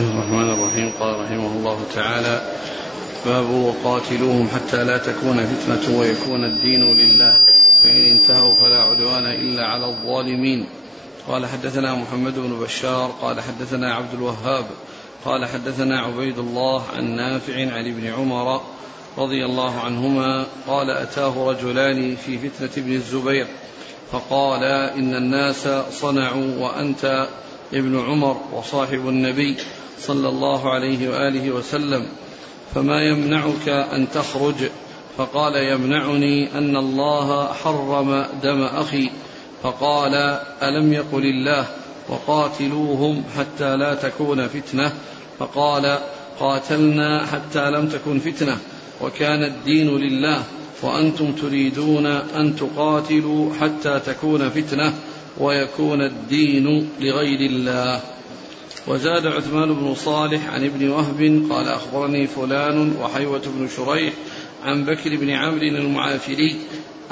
الله الرحمن الرحيم. قال رحمه الله تعالى باب وقاتلوهم حتى لا تكون فتنة ويكون الدين لله. فإن انتهوا فلا عدوان إلا على الظالمين. قال حدثنا محمد بن بشار قال حدثنا عبد الوهاب قال حدثنا عبيد الله عن نافع عن ابن عمر رضي الله عنهما قال أتاه رجلان في فتنة ابن الزبير فقال إن الناس صنعوا وأنت ابن عمر وصاحب النبي. صلى الله عليه وآله وسلم فما يمنعك أن تخرج؟ فقال يمنعني أن الله حرم دم أخي. فقال ألم يقل الله وقاتلوهم حتى لا تكون فتنة. فقال قاتلنا حتى لم تكن فتنة. وكان الدين لله وأنتم تريدون أن تقاتلوا حتى تكون فتنة ويكون الدين لغير الله. وزاد عثمان بن صالح عن ابن وهب قال أخبرني فلان وحيوة بن شريح عن بكر بن عمرو المعافري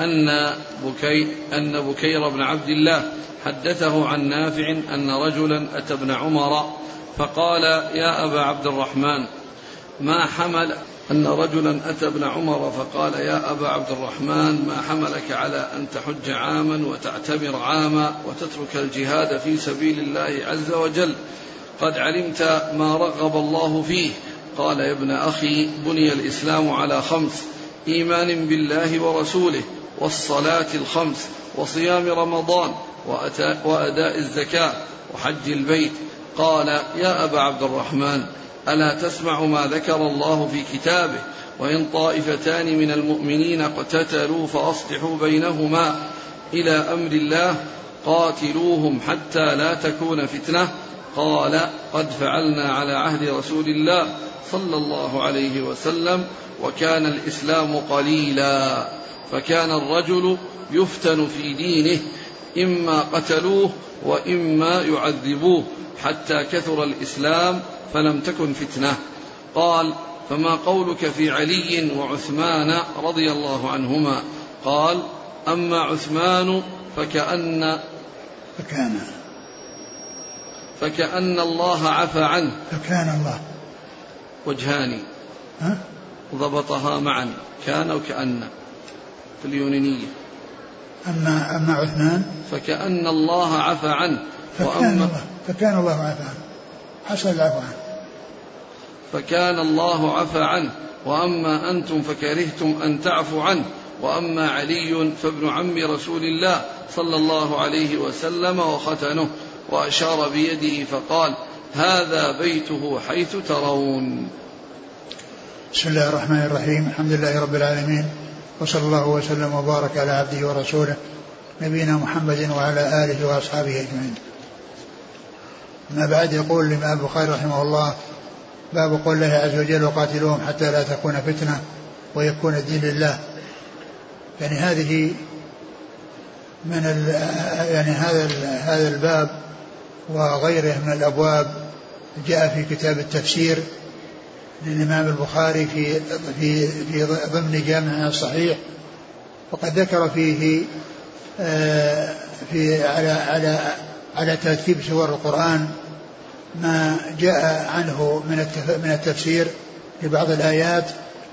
أن بكي أن بكير بن عبد الله حدثه عن نافع أن رجلا أتى ابن عمر فقال يا أبا عبد الرحمن ما حمل أن رجلا أتى ابن عمر فقال يا أبا عبد الرحمن ما حملك على أن تحج عاما وتعتمر عاما وتترك الجهاد في سبيل الله عز وجل؟ قد علمت ما رغب الله فيه. قال يا ابن أخي بني الإسلام على خمس إيمان بالله ورسوله والصلاة الخمس وصيام رمضان وأداء الزكاة وحج البيت. قال يا أبا عبد الرحمن ألا تسمع ما ذكر الله في كتابه؟ وإن طائفتان من المؤمنين اقتتلوا فأصلحوا بينهما إلى أمر الله قاتلوهم حتى لا تكون فتنة. قال قد فعلنا على عهد رسول الله صلى الله عليه وسلم وكان الإسلام قليلا فكان الرجل يفتن في دينه إما قتلوه وإما يعذبوه حتى كثر الإسلام فلم تكن فتنة. قال فما قولك في علي وعثمان رضي الله عنهما؟ قال أما عثمان فكأن فكان فكأن الله عفى عنه. فكان الله. وجهان ها؟ ضبطها معا. كان وكأن في اليونانية. أما أما عثمان؟ فكأن الله عفى عنه. فكان الله. فكان الله عفى عنه. حصل العفو عنه. فكان الله عفى عنه. وأما أنتم فكرهتم أن تعفوا عنه. وأما علي فابن عم رسول الله صلى الله عليه وسلم وختنه. وأشار بيده فقال هذا بيته حيث ترون. بسم الله الرحمن الرحيم. الحمد لله رب العالمين. وصلى الله وسلم وبارك على عبده ورسوله نبينا محمد وعلى آله وأصحابه أجمعين. ما بعد يقول الإمام البخاري رحمه الله باب قول الله عز وجل وقاتلوهم حتى لا تكون فتنة ويكون الدين لله. يعني هذه من يعني هذا هذا الباب وغيره من الأبواب جاء في كتاب التفسير للإمام البخاري في في في ضمن جامع الصحيح وقد ذكر فيه آه، في على على على ترتيب سور القرآن ما جاء عنه من من التفسير لبعض الآيات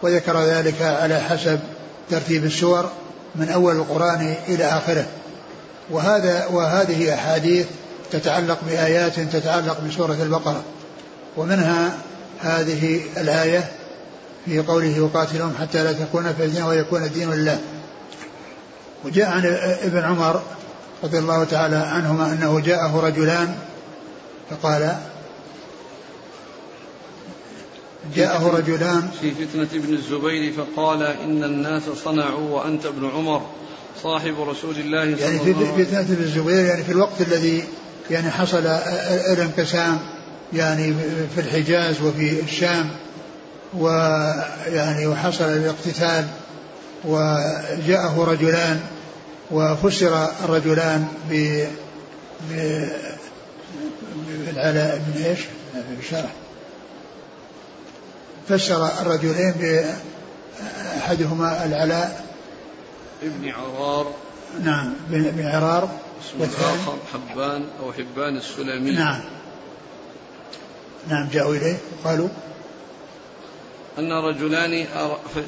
وذكر ذلك على حسب ترتيب السور من أول القرآن إلى آخره. وهذا وهذه أحاديث تتعلق بآيات تتعلق بسورة البقرة. ومنها هذه الآية في قوله وقاتلهم حتى لا تكون فتنة ويكون الدين لله وجاء عن ابن عمر رضي الله تعالى عنهما أنه جاءه رجلان فقال جاءه رجلان في فتنة ابن الزبير فقال إن الناس صنعوا وأنت ابن عمر صاحب رسول الله صلى يعني الله عليه وسلم. في فتنة ابن الزبير يعني في الوقت الذي يعني حصل الانقسام يعني في الحجاز وفي الشام ويعني وحصل الاقتتال وجاءه رجلان وفسر الرجلان ب بالعلاء بن إيش؟ الشرح فسر الرجلين بأحدهما العلاء. ابن عرار. نعم بن عرار. والثاني حبان أو حبان السلمي نعم. نعم جاءوا إليه وقالوا أن رجلان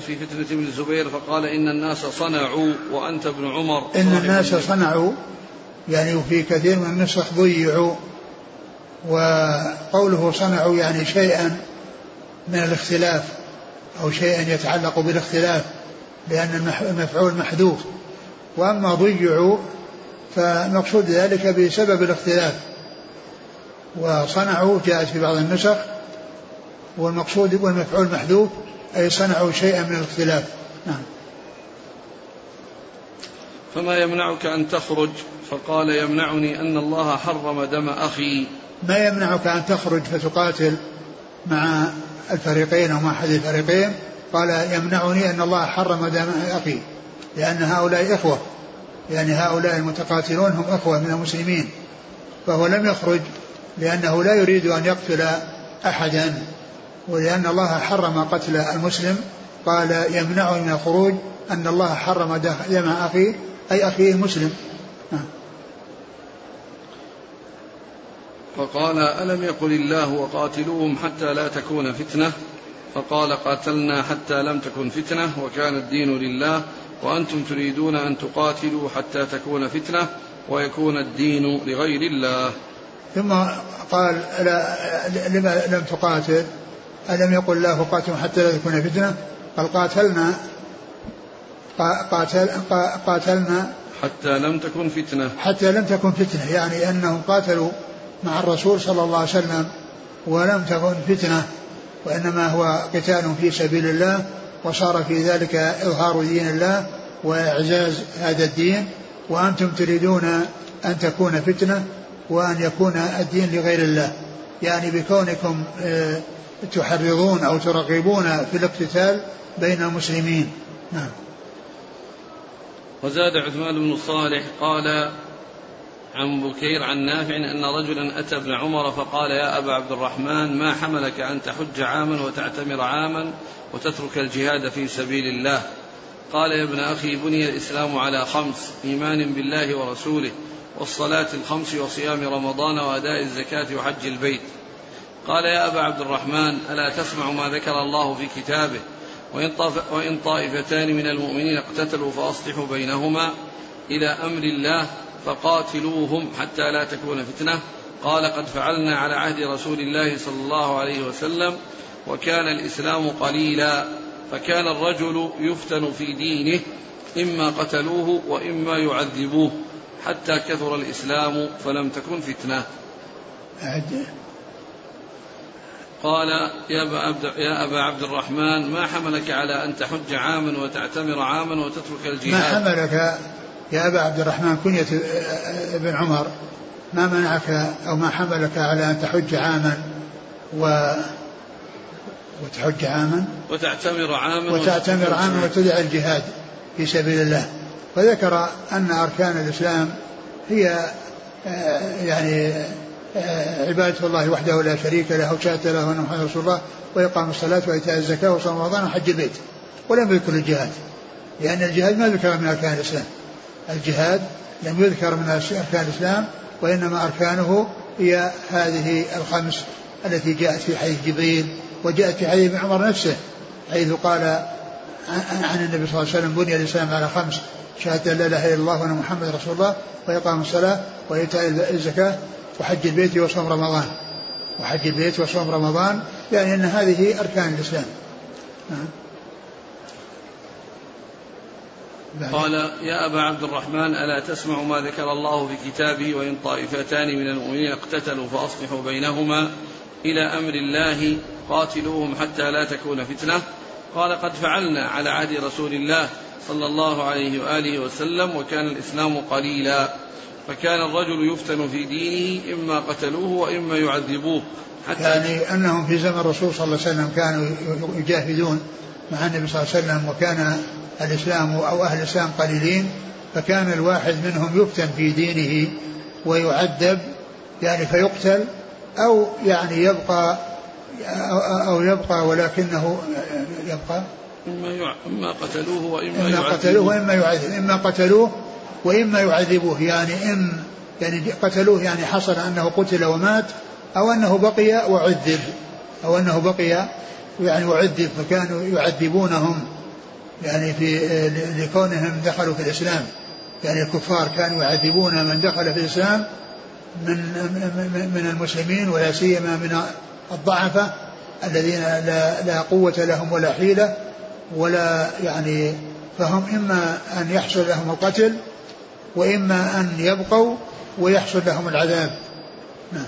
في فتنة ابن الزبير فقال إن الناس صنعوا وأنت ابن عمر. إن الناس صنعوا يعني وفي كثير من النسخ ضيعوا وقوله صنعوا يعني شيئا من الاختلاف أو شيئا يتعلق بالاختلاف لأن المفعول محذوف. وأما ضيعوا فمقصود ذلك بسبب الاختلاف. وصنعوا جاءت في بعض النسخ والمقصود والمفعول محذوف أي صنعوا شيئا من الاختلاف. نعم. فما يمنعك أن تخرج؟ فقال يمنعني أن الله حرم دم أخي. ما يمنعك أن تخرج؟ فتقاتل مع الفريقين أو مع أحد الفريقين. قال يمنعني أن الله حرم دم أخي لأن هؤلاء إخوة. لأن هؤلاء المتقاتلون هم إخوة من المسلمين فهو لم يخرج لأنه لا يريد أن يقتل أحدا ولأن الله حرم قتل المسلم. قال يمنعني من الخروج أن الله حرم دم أخي أي أخيه المسلم. فقال ألم يقل الله وقاتلوهم حتى لا تكون فتنة؟ فقال قاتلنا حتى لم تكن فتنة وكان الدين لله وأنتم تريدون أن تقاتلوا حتى تكون فتنة ويكون الدين لغير الله. ثم قال لا لما لم تقاتل؟ ألم يقل الله قاتلوا حتى لا تكون فتنة؟ قال قاتلنا. قاتل قاتلنا. حتى لم تكن فتنة. حتى لم تكن فتنة يعني أنهم قاتلوا مع الرسول صلى الله عليه وسلم ولم تكن فتنة وإنما هو قتال في سبيل الله. وصار في ذلك إظهار دين الله وإعزاز هذا الدين وأنتم تريدون أن تكون فتنة وأن يكون الدين لغير الله. يعني بكونكم آه، تحرضون أو ترغبون في الاقتتال بين المسلمين. نعم. وزاد عثمان بن صالح قال عن بكير عن نافع أن رجلا أتى ابن عمر فقال يا أبا عبد الرحمن ما حملك أن تحج عاما وتعتمر عاما؟ وتترك الجهاد في سبيل الله. قال يا ابن أخي بني الإسلام على خمس إيمان بالله ورسوله والصلاة الخمس وصيام رمضان وأداء الزكاة وحج البيت. قال يا أبا عبد الرحمن ألا تسمع ما ذكر الله في كتابه؟ وإن, وإن طائفتان من المؤمنين اقتتلوا فأصلحوا بينهما إلى أمر الله فقاتلوهم حتى لا تكون فتنة. قال قد فعلنا على عهد رسول الله صلى الله عليه وسلم وكان الإسلام قليلا فكان الرجل يفتن في دينه إما قتلوه وإما يعذبوه حتى كثر الإسلام فلم تكن فتنة. قال يا أبا, عبد يا أبا عبد الرحمن ما حملك على أن تحج عاما وتعتمر عاما وتترك الجهاد؟ ما حملك يا أبا عبد الرحمن كنية ابن عمر؟ ما منعك أو ما حملك على أن تحج عاما و وتحج عاما. وتعتمر عاما وتعتمر عاما وتدع الجهاد في سبيل الله. وذكر أن أركان الإسلام هي آه، يعني آه، عبادة الله وحده لا شريك له وشهادة له أن محمد رسول الله وإقام الصلاة وإيتاء الزكاة وصوم رمضان وحج البيت. ولم يذكر الجهاد لأن الجهاد ما ذكر من أركان الإسلام. الجهاد لم يذكر من أركان الإسلام وإنما أركانه هي هذه الخمس التي جاءت في حديث جبريل وجاءت في حديث ابن عمر نفسه حيث قال عن النبي صلى الله عليه وسلم بني الإسلام على خمس شهادة لا إله إلا الله وأن محمد رسول الله وإقام الصلاة وإيتاء الزكاة وحج البيت وصوم رمضان. وحج البيت وصوم رمضان يعني أن هذه أركان الإسلام. نعم. قال يا أبا عبد الرحمن ألا تسمع ما ذكر الله في كتابه وإن طائفتان من المؤمنين اقتتلوا فأصلحوا بينهما إلى أمر الله قاتلوهم حتى لا تكون فتنة. قال قد فعلنا على عهد رسول الله صلى الله عليه وآله وسلم وكان الإسلام قليلا. فكان الرجل يفتن في دينه إما قتلوه وإما يعذبوه. حتى يعني أنهم في زمن الرسول صلى الله عليه وسلم كانوا يجاهدون مع النبي صلى الله عليه وسلم وكان الإسلام أو أهل الإسلام قليلين فكان الواحد منهم يفتن في دينه ويعذب يعني فيقتل أو يعني يبقى أو يبقى ولكنه يبقى؟ إما إما قتلوه وإما إما قتلوه وإما يعذب إما قتلوه وإما يعذبوه. يعني إن يعني قتلوه يعني حصل أنه قتل ومات أو أنه بقي وعذب. أو أنه بقي يعني وعذب فكانوا يعذبونهم يعني في لكونهم دخلوا في الإسلام. يعني الكفار كانوا يعذبون من دخل في الإسلام من من المسلمين ولا سيما من الضعفة الذين لا, لا قوة لهم ولا حيلة ولا يعني فهم إما أن يحصل لهم القتل وإما أن يبقوا ويحصل لهم العذاب. نعم.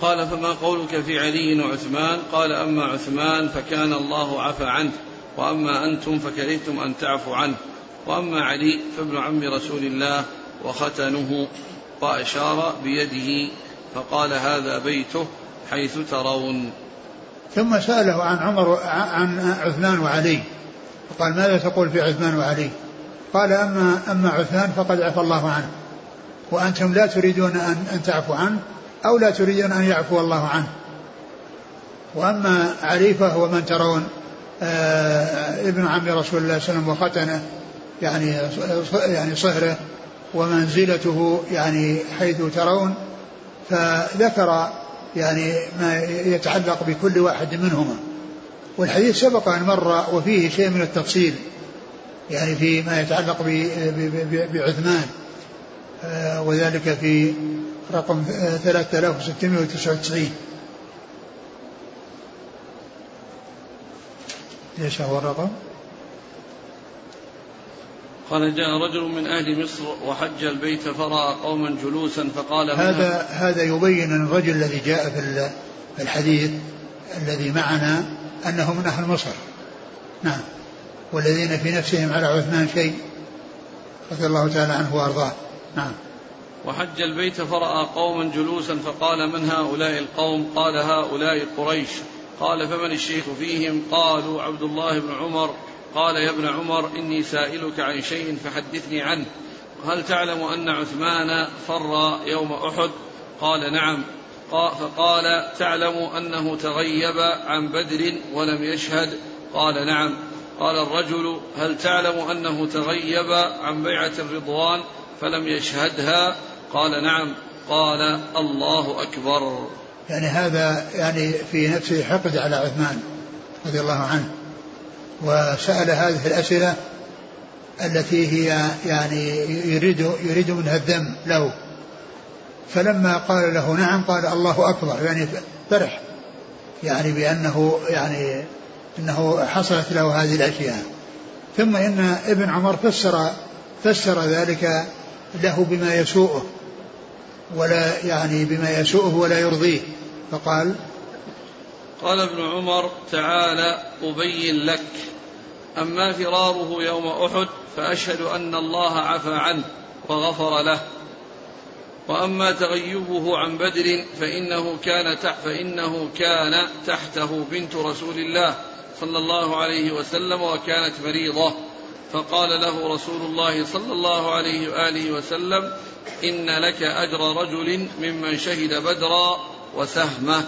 قال فما قولك في علي وعثمان؟ قال أما عثمان فكان الله عفى عنه وأما أنتم فكرهتم أن تعفوا عنه وأما علي فابن عم رسول الله وختنه. وأشار بيده فقال هذا بيته حيث ترون. ثم سأله عن عمر عن عثمان وعلي. فقال ماذا تقول في عثمان وعلي؟ قال أما أما عثمان فقد عفى الله عنه. وأنتم لا تريدون أن, أن تعفوا عنه أو لا تريدون أن يعفو الله عنه. وأما علي فهو من ترون آه ابن عم رسول الله صلى الله عليه وسلم وختنه يعني يعني صهره ومنزلته يعني حيث ترون فذكر يعني ما يتعلق بكل واحد منهما والحديث سبق أن مر وفيه شيء من التفصيل يعني فيما يتعلق بعثمان آه، وذلك في رقم 3699 ليش هو الرقم؟ قال جاء رجل من أهل مصر وحج البيت فرأى قوما جلوسا فقال هذا هذا؟ يبين أن الرجل الذي جاء في الحديث الذي معنا أنه من أهل مصر. نعم. والذين في نفسهم على عثمان شيء رضي الله تعالى عنه وأرضاه. نعم. وحج البيت فرأى قوما جلوسا فقال من هؤلاء القوم؟ قال هؤلاء قريش. قال فمن الشيخ فيهم؟ قالوا عبد الله بن عمر قال يا ابن عمر إني سائلك عن شيء فحدثني عنه. هل تعلم أن عثمان فر يوم أحد؟ قال نعم. فقال تعلم أنه تغيب عن بدر ولم يشهد؟ قال نعم. قال الرجل هل تعلم أنه تغيب عن بيعة الرضوان فلم يشهدها؟ قال نعم. قال الله أكبر. يعني هذا يعني في نفسه حقد على عثمان رضي الله عنه. وسأل هذه الأسئلة التي هي يعني يريد يريد منها الذم له. فلما قال له نعم قال الله أكبر. يعني فرح. يعني بأنه يعني أنه حصلت له هذه الأشياء. ثم إن ابن عمر فسر فسر ذلك له بما يسوءه ولا يعني بما يسوءه ولا يرضيه. فقال قال ابن عمر تعالى أبين لك. أما فراره يوم أحد فأشهد أن الله عفى عنه وغفر له. وأما تغيبه عن بدر فإنه كان فإنه كان تحته بنت رسول الله صلى الله عليه وسلم وكانت مريضة فقال له رسول الله صلى الله عليه وآله وسلم إن لك أجر رجل ممن شهد بدرا وسهمه.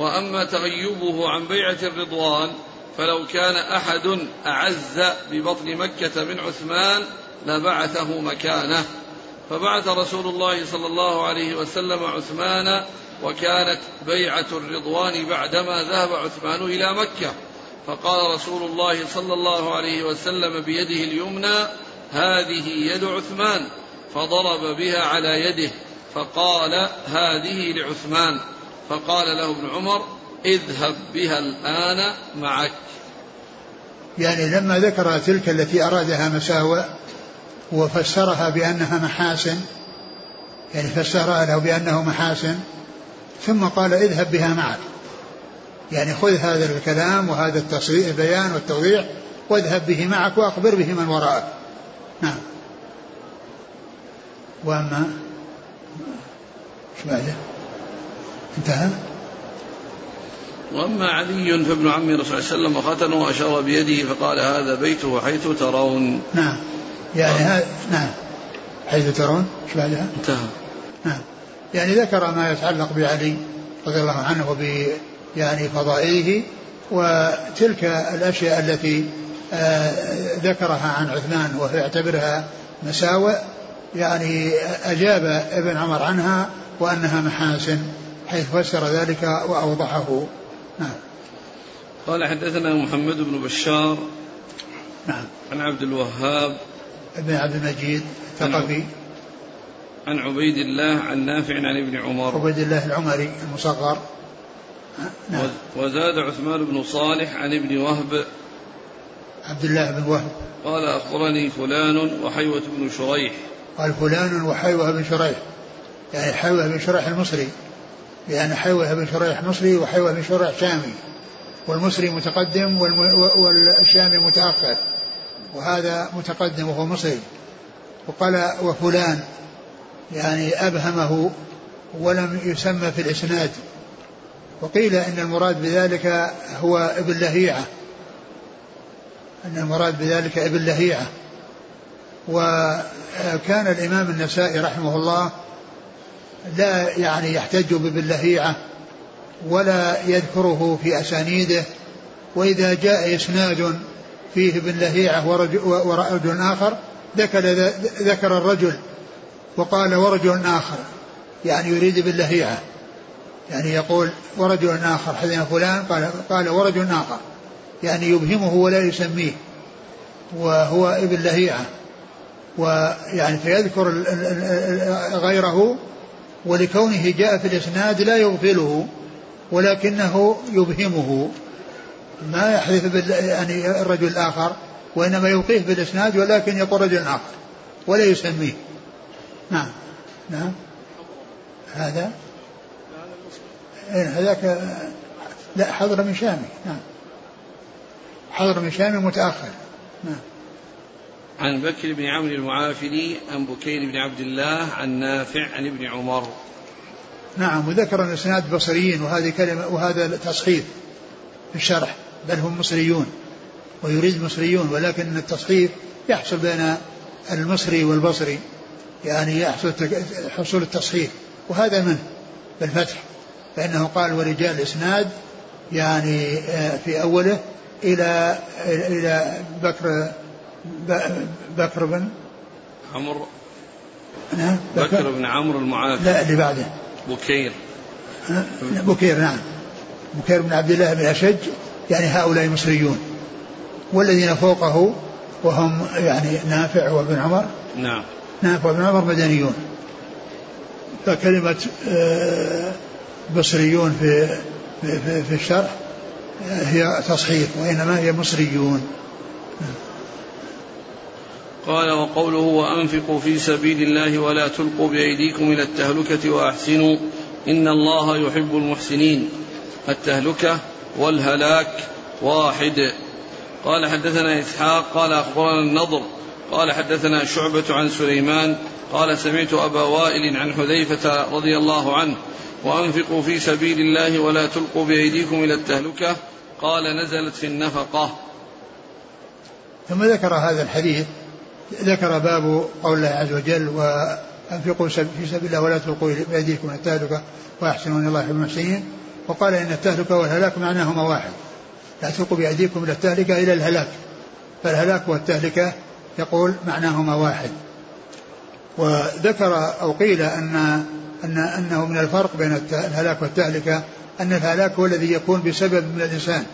وأما تغيبه عن بيعة الرضوان فلو كان أحد أعز ببطن مكة من عثمان لبعثه مكانه. فبعث رسول الله صلى الله عليه وسلم عثمان وكانت بيعة الرضوان بعدما ذهب عثمان إلى مكة. فقال رسول الله صلى الله عليه وسلم بيده اليمنى هذه يد عثمان. فضرب بها على يده فقال هذه لعثمان. فقال له ابن عمر اذهب بها الآن معك. يعني لما ذكر تلك التي أرادها مساوئ وفسرها بأنها محاسن يعني فسرها له بأنه محاسن ثم قال اذهب بها معك. يعني خذ هذا الكلام وهذا التصريح البيان والتوضيح واذهب به معك وأخبر به من وراءك. نعم. وأما إيش بعده؟ انتهى. وأما علي فابن عم الرسول صلى الله عليه وسلم وختنه وأشار بيده فقال هذا بيته حيث ترون. نعم. يعني هذا نعم. حيث ترون؟ إيش بعدها؟ انتهى. نعم. يعني ذكر ما يتعلق بعلي رضي الله عنه وب يعني فضائله وتلك الأشياء التي آه ذكرها عن عثمان وهو يعتبرها مساوئ. يعني أجاب ابن عمر عنها وأنها محاسن. حيث فسر ذلك وأوضحه. نعم. قال حدثنا محمد بن بشار نعم. عن عبد الوهاب ابن عبد المجيد الثقفي. عن عبيد الله عن نافع عن ابن عمر. عبيد الله العمري المصغر. نعم. وزاد عثمان بن صالح عن ابن وهب. عبد الله بن وهب. قال أخبرني فلان وحيوة بن شريح. قال فلان وحيوة بن شريح. يعني حيوة بن شريح المصري. يعني حيوة بن شريح مصري وحيوة بن شريح شامي والمصري متقدم والشامي متأخر وهذا متقدم وهو مصري. وقال وفلان يعني أبهمه ولم يسمى في الإسناد. وقيل إن المراد بذلك هو ابن لهيعة. أن المراد بذلك ابن لهيعة. وكان الإمام النسائي رحمه الله لا يعني يحتج بابن لهيعة ولا يذكره في أسانيده وإذا جاء إسناد فيه ابن لهيعة ورجل, آخر ذكر, ذكر الرجل وقال ورجل آخر يعني يريد ابن لهيعة يعني يقول ورجل آخر حدثنا فلان قال, قال ورجل آخر. يعني يبهمه ولا يسميه وهو ابن لهيعة. ويعني فيذكر غيره ولكونه جاء في الإسناد لا يغفله ولكنه يبهمه. ما يحذف يعني الرجل الآخر وإنما يوقيه بالإسناد ولكن يقول رجل آخر ولا يسميه. نعم. نعم. هذا؟ إيه، هذاك لا حضر من شامي. نعم. حضر من شامي متأخر. نعم. عن بكر بن عمرو المعافري عن بكير بن عبد الله عن نافع عن ابن عمر. نعم وذكر الإسناد بصريين وهذه كلمة وهذا تصحيف في الشرح بل هم مصريون ويريد مصريون ولكن التصحيف يحصل بين المصري والبصري يعني يحصل حصول التصحيف وهذا منه بالفتح فإنه قال ورجال الإسناد يعني آه، في أوله إلى إلى بكر بكر بن عمرو. نعم بكر بن عمرو المعافي. لا اللي بعده. بكير. بكير نعم. بكير بن عبد الله بن أشج يعني هؤلاء مصريون والذين فوقه وهم يعني نافع وابن عمر. نعم. نافع وابن عمر مدنيون. فكلمة آه، بصريون في في, في الشرح آه، هي تصحيح وإنما هي مصريون. قال وقوله وأنفقوا في سبيل الله ولا تلقوا بأيديكم إلى التهلكة وأحسنوا إن الله يحب المحسنين. التهلكة والهلاك واحد. قال حدثنا إسحاق قال أخبرنا النضر قال حدثنا شعبة عن سليمان قال سمعت أبا وائل عن حذيفة رضي الله عنه وأنفقوا في سبيل الله ولا تلقوا بأيديكم إلى التهلكة قال نزلت في النفقة. ثم ذكر هذا الحديث ذكر باب قول الله عز وجل وأنفقوا في سبيل الله ولا تلقوا بأيديكم إلى التهلكة وأحسنوا إن الله يحب المحسنين وقال إن التهلكة والهلاك معناهما واحد. لا تلقوا بأيديكم إلى التهلكة إلى الهلاك. فالهلاك والتهلكة يقول معناهما واحد. وذكر أو قيل أن أن أنه من الفرق بين الهلاك والتهلكة أن الهلاك هو الذي يكون بسبب من الإنسان.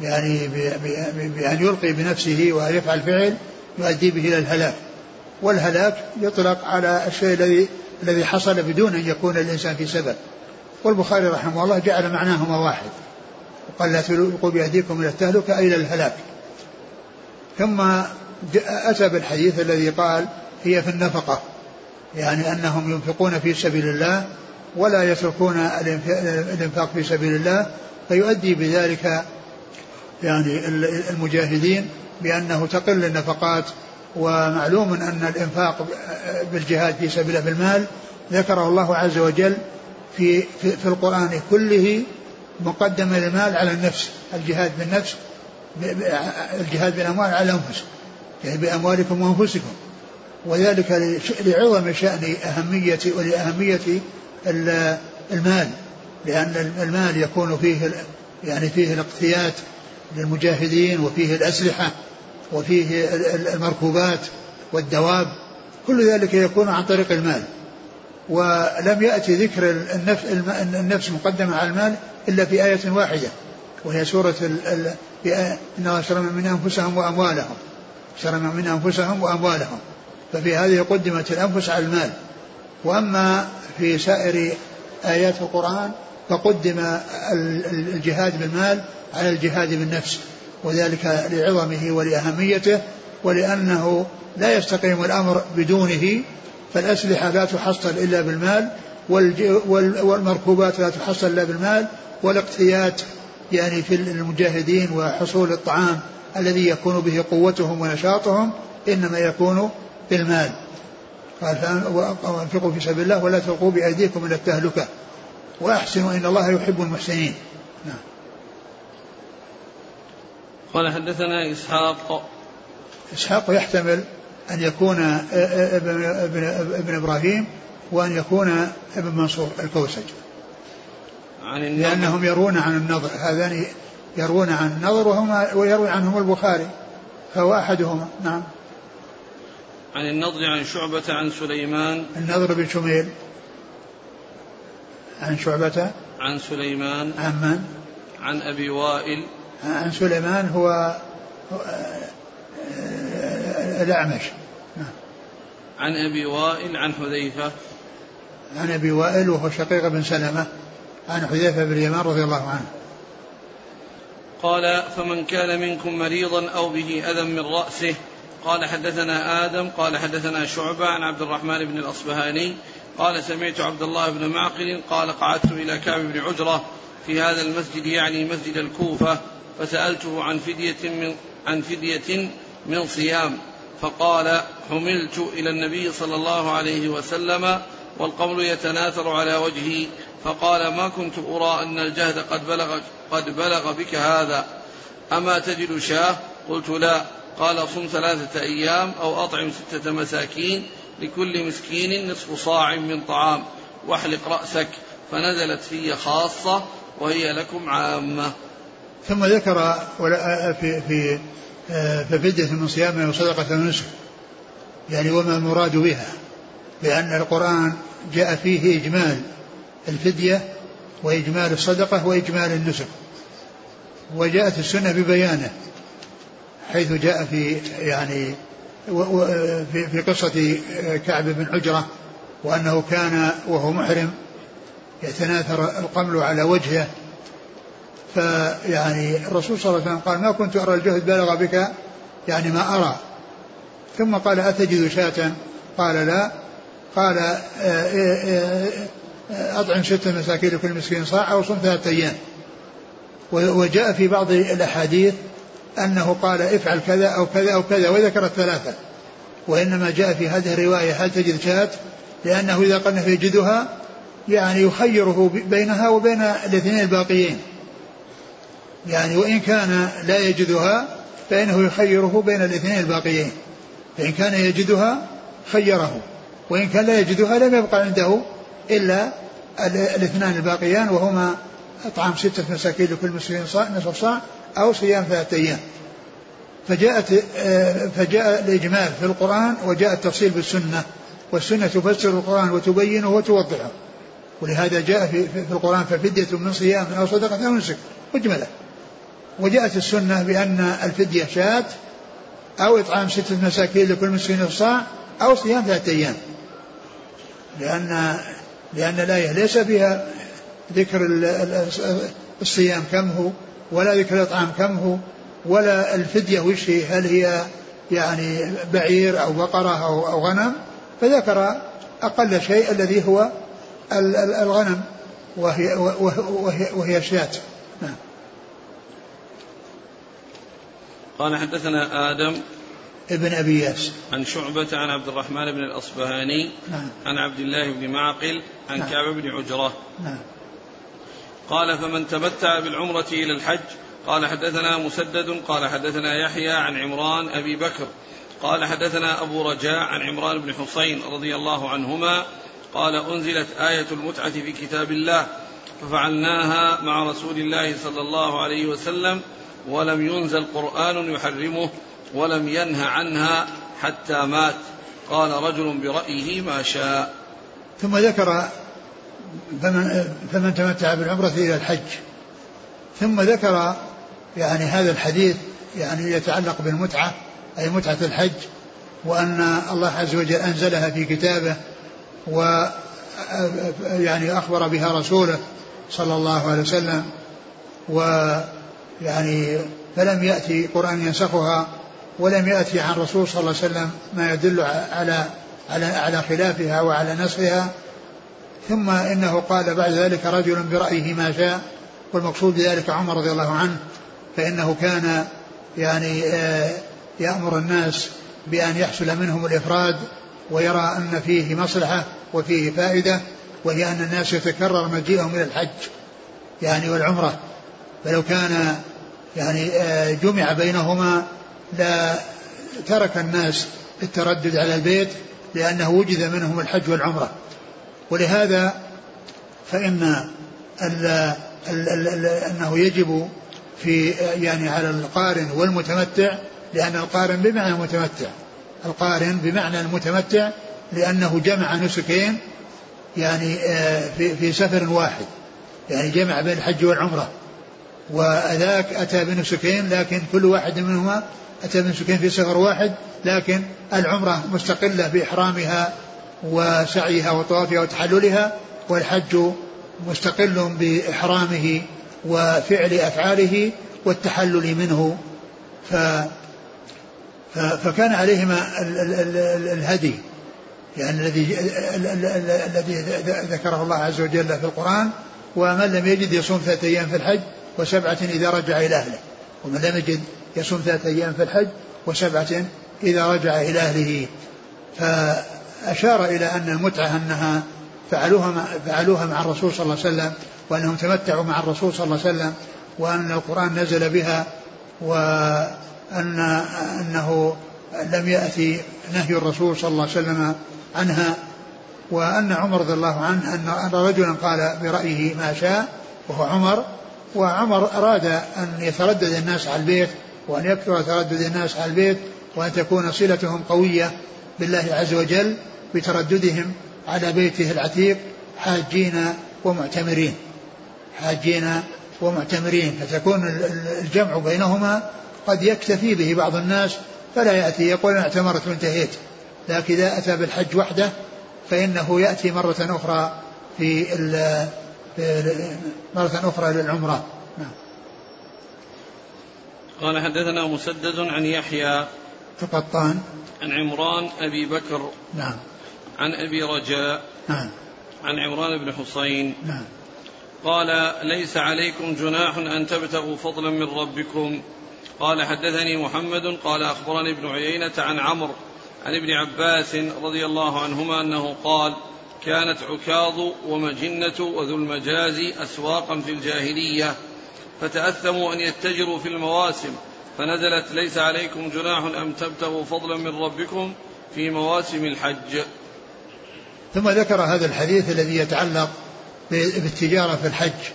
يعني بأن يلقي بنفسه ويفعل فعل يؤدي به إلى الهلاك. والهلاك يطلق على الشيء الذي الذي حصل بدون أن يكون الإنسان في سبب. والبخاري رحمه الله جعل معناهما واحد. وقال لا تلقوا بأيديكم إلى التهلكة أي إلى الهلاك. ثم أتى بالحديث الذي قال هي في النفقة يعني أنهم ينفقون في سبيل الله ولا يتركون الإنفاق في سبيل الله فيؤدي بذلك يعني المجاهدين بأنه تقل النفقات ومعلوم أن الإنفاق بالجهاد في سبيل الله بالمال ذكره الله عز وجل في, في, في القرآن كله مقدما للمال على النفس الجهاد بالنفس الجهاد بالأموال على الأنفس يعني بأموالكم وأنفسكم. وذلك لعظم شأن أهمية ولأهمية المال لأن المال يكون فيه يعني فيه الاقتيات للمجاهدين وفيه الأسلحة. وفيه المركوبات والدواب كل ذلك يكون عن طريق المال. ولم يأتي ذكر النفس, مقدمة على المال إلا في آية واحدة وهي سورة إنما اشترى من أنفسهم وأموالهم اشترى من أنفسهم وأموالهم ففي هذه قدمت الأنفس على المال. وأما في سائر آيات القرآن فقدم الجهاد بالمال على الجهاد بالنفس. وذلك لعظمه ولأهميته ولأنه لا يستقيم الأمر بدونه فالأسلحة لا تحصل إلا بالمال والمركوبات لا تحصل إلا بالمال والاقتيات يعني في المجاهدين وحصول الطعام الذي يكون به قوتهم ونشاطهم إنما يكون بالمال. قال وأنفقوا في سبيل الله ولا تلقوا بأيديكم إلى التهلكة. وأحسنوا إن الله يحب المحسنين. نعم. قال حدثنا إسحاق. إسحاق يحتمل أن يكون ابن, ابن, ابن إبراهيم وأن يكون ابن منصور الكوسج عن النظر لأنهم يرون عن النظر هذان يروون عن النظر وهما ويروي عنهم البخاري. فهو أحدهما. نعم. عن النضر عن شعبة عن سليمان. النضر بن شميل. عن شعبة. عن سليمان. عن من؟ عن أبي وائل. عن سليمان هو الأعمش. نعم. عن أبي وائل عن حذيفة. عن أبي وائل وهو شقيق بن سلمة عن حذيفة بن اليمان رضي الله عنه. قال فمن كان منكم مريضا أو به أذى من رأسه قال حدثنا آدم قال حدثنا شعبة عن عبد الرحمن بن الأصبهاني قال سمعت عبد الله بن معقل قال قعدت إلى كعب بن عجرة في هذا المسجد يعني مسجد الكوفة. فسألته عن فدية من عن فدية من صيام فقال حملت إلى النبي صلى الله عليه وسلم والقول يتناثر على وجهي فقال ما كنت أرى أن الجهد قد بلغ قد بلغ بك هذا. أما تجد شاه؟ قلت لا. قال صم ثلاثة أيام أو أطعم ستة مساكين لكل مسكين نصف صاع من طعام واحلق رأسك. فنزلت في خاصة وهي لكم عامة. ثم ذكر في في ففدية من صيام وصدقة ونسك يعني وما المراد بها؟ لأن القرآن جاء فيه إجمال الفدية وإجمال الصدقة وإجمال النسك. وجاءت السنة ببيانه حيث جاء في يعني في قصة كعب بن عجرة وأنه كان وهو محرم يتناثر القمل على وجهه فيعني الرسول صلى الله عليه وسلم قال ما كنت أرى الجهد بلغ بك يعني ما أرى. ثم قال أتجد شاة؟ قال لا. قال آه، آه، آه، أطعم ستة مساكين لكل مسكين صاع أو صم ثلاثة أيام. وجاء في بعض الأحاديث أنه قال افعل كذا أو كذا أو كذا. وذكر الثلاثة. وإنما جاء في هذه الرواية هل تجد شاة؟ لأنه إذا قلنا يجدها يعني يخيره بينها وبين الاثنين الباقيين. يعني وإن كان لا يجدها فإنه يخيره بين الاثنين الباقيين. فإن كان يجدها خيره وإن كان لا يجدها لم يبقى عنده إلا الاثنان الباقيان وهما إطعام ستة مساكين لكل مسكين صاع نصف صاع أو صيام ثلاثة أيام. فجاءت آه، فجاء الإجمال في القرآن وجاء التفصيل بالسنة. والسنة تفسر القرآن وتبينه وتوضحه. ولهذا جاء في, في القرآن ففدية من صيام أو صدقة أو نسك. مجملة وجاءت السنة بأن الفدية شاة أو إطعام ستة مساكين لكل مسكين صاع أو صيام ثلاثة أيام. لأن لأن الآية ليس فيها ذكر الصيام كم هو ولا ذكر الإطعام كم هو ولا الفدية وش هي هل هي يعني بعير أو بقرة أو, أو غنم. فذكر أقل شيء الذي هو الغنم وهي, وهي, وهي شاة نعم. قال حدثنا آدم ابن أبي ياس. عن شعبة عن عبد الرحمن بن الأصبهاني نعم. عن عبد الله بن معقل عن نعم. كعب بن عجرة. نعم. قال فمن تمتع بالعمرة إلى الحج؟ قال حدثنا مسدد قال حدثنا يحيى عن عمران أبي بكر. قال حدثنا أبو رجاء عن عمران بن حصين رضي الله عنهما. قال أنزلت آية المتعة في كتاب الله ففعلناها مع رسول الله صلى الله عليه وسلم. ولم ينزل قرآن يحرمه ولم ينه عنها حتى مات. قال رجل برأيه ما شاء. ثم ذكر فمن, فمن تمتع بالعمرة إلى الحج. ثم ذكر يعني هذا الحديث يعني يتعلق بالمتعة أي متعة الحج وأن الله عز وجل أنزلها في كتابه و يعني أخبر بها رسوله صلى الله عليه وسلم ويعني فلم يأتي قرآن ينسخها ولم يأتي عن الرسول صلى الله عليه وسلم ما يدل على على على خلافها وعلى نسخها. ثم إنه قال بعد ذلك رجل برأيه ما شاء والمقصود بذلك عمر رضي الله عنه فإنه كان يعني آه، يأمر الناس بأن يحصل منهم الإفراد ويرى أن فيه مصلحة وفيه فائدة وهي أن الناس يتكرر مجيئهم إلى الحج يعني والعمرة. فلو كان يعني آه، جمع بينهما لا ترك الناس التردد على البيت لأنه وجد منهم الحج والعمرة. ولهذا فإن ال ال ال أنه يجب في يعني على القارن والمتمتع لأن القارن بمعنى المتمتع. القارن بمعنى المتمتع لأنه جمع نسكين يعني آه، في سفر واحد. يعني جمع بين الحج والعمرة. وذاك أتى بنسكين لكن كل واحد منهما أتى بنسكين في سفر واحد لكن العمرة مستقلة بإحرامها وسعيها وطوافها وتحللها والحج مستقل بإحرامه وفعل أفعاله والتحلل منه. ف فكان عليهما الهدي يعني الذي الذي ذكره الله عز وجل في القرآن ومن لم يجد يصوم ثلاثة أيام في الحج وسبعة إذا رجع إلى أهله. ومن لم يجد يصوم ثلاثة أيام في الحج وسبعة إذا رجع إلى أهله. فأشار إلى أن المتعة أنها فعلوها فعلوها مع الرسول صلى الله عليه وسلم وأنهم تمتعوا مع الرسول صلى الله عليه وسلم وأن القرآن نزل بها وأن أنه لم يأتي نهي الرسول صلى الله عليه وسلم عنها. وأن عمر رضي الله عنه أن رجلا قال برأيه ما شاء وهو عمر وعمر أراد أن يتردد الناس على البيت وأن يكثر تردد الناس على البيت وأن تكون صلتهم قوية بالله عز وجل بترددهم على بيته العتيق حاجين ومعتمرين. حاجين ومعتمرين. فتكون الجمع بينهما قد يكتفي به بعض الناس فلا يأتي يقول أنا اعتمرت وانتهيت. لكن إذا أتى بالحج وحده فإنه يأتي مرة أخرى في, مرة أخرى للعمرة. نعم. قال حدثنا مسدد عن يحيى القطان عن عمران أبي بكر. نعم. عن أبي رجاء. نعم. عن عمران بن حسين. نعم. قال ليس عليكم جناح أن تبتغوا فضلا من ربكم. قال حدثني محمد قال أخبرني ابن عيينة عن عمرو عن ابن عباس رضي الله عنهما أنه قال كانت عكاظ ومجنة وذو المجاز أسواقا في الجاهلية فتأثموا أن يتجروا في المواسم فنزلت ليس عليكم جناح أن تبتغوا فضلا من ربكم في مواسم الحج. ثم ذكر هذا الحديث الذي يتعلق بالتجارة في الحج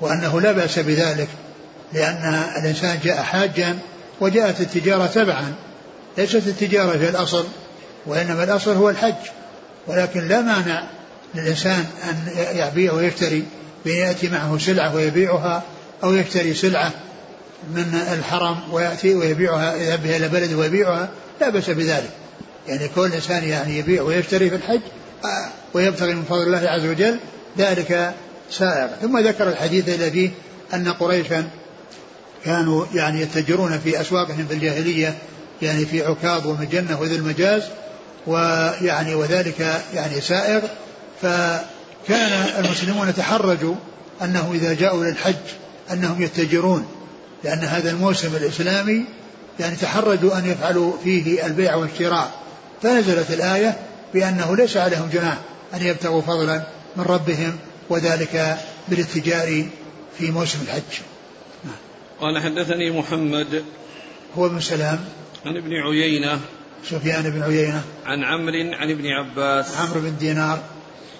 وأنه لا بأس بذلك لأن الإنسان جاء حاجا وجاءت التجارة تبعا ليست التجارة في الأصل وإنما الأصل هو الحج. ولكن لا مانع للإنسان أن يبيع ويشتري بأن يأتي معه سلعة ويبيعها أو يشتري سلعة من الحرم ويأتي ويبيعها يذهب بها إلى بلده ويبيعها لا بأس بذلك. يعني كل إنسان يعني يبيع ويشتري في الحج آه، ويبتغي من فضل الله عز وجل ذلك سائر ثم ذكر الحديث الذي أن قريشا كانوا يعني يتجرون في أسواقهم في الجاهلية يعني في عكاظ ومجنة وذي المجاز ويعني وذلك يعني سائر فكان المسلمون يتحرجوا أنه إذا جاءوا للحج أنهم يتجرون لأن هذا الموسم الإسلامي يعني تحرجوا أن يفعلوا فيه البيع والشراء فنزلت الآية بأنه ليس عليهم جناح أن يبتغوا فضلا من ربهم وذلك بالاتجار في موسم الحج. قال حدثني محمد هو ابن سلام عن ابن عيينة سفيان بن عيينة. عن عمرو عن ابن عباس. عمرو بن دينار.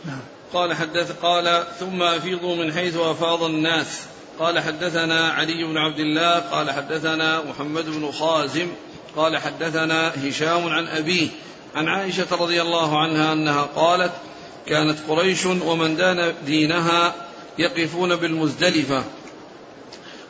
نعم. قال حدث قال ثم أفيضوا من حيث أفاض الناس. قال حدثنا علي بن عبد الله قال حدثنا محمد بن خازم قال حدثنا هشام عن أبيه عن عائشة رضي الله عنها أنها قالت كانت قريش ومن دان دينها يقفون بالمزدلفة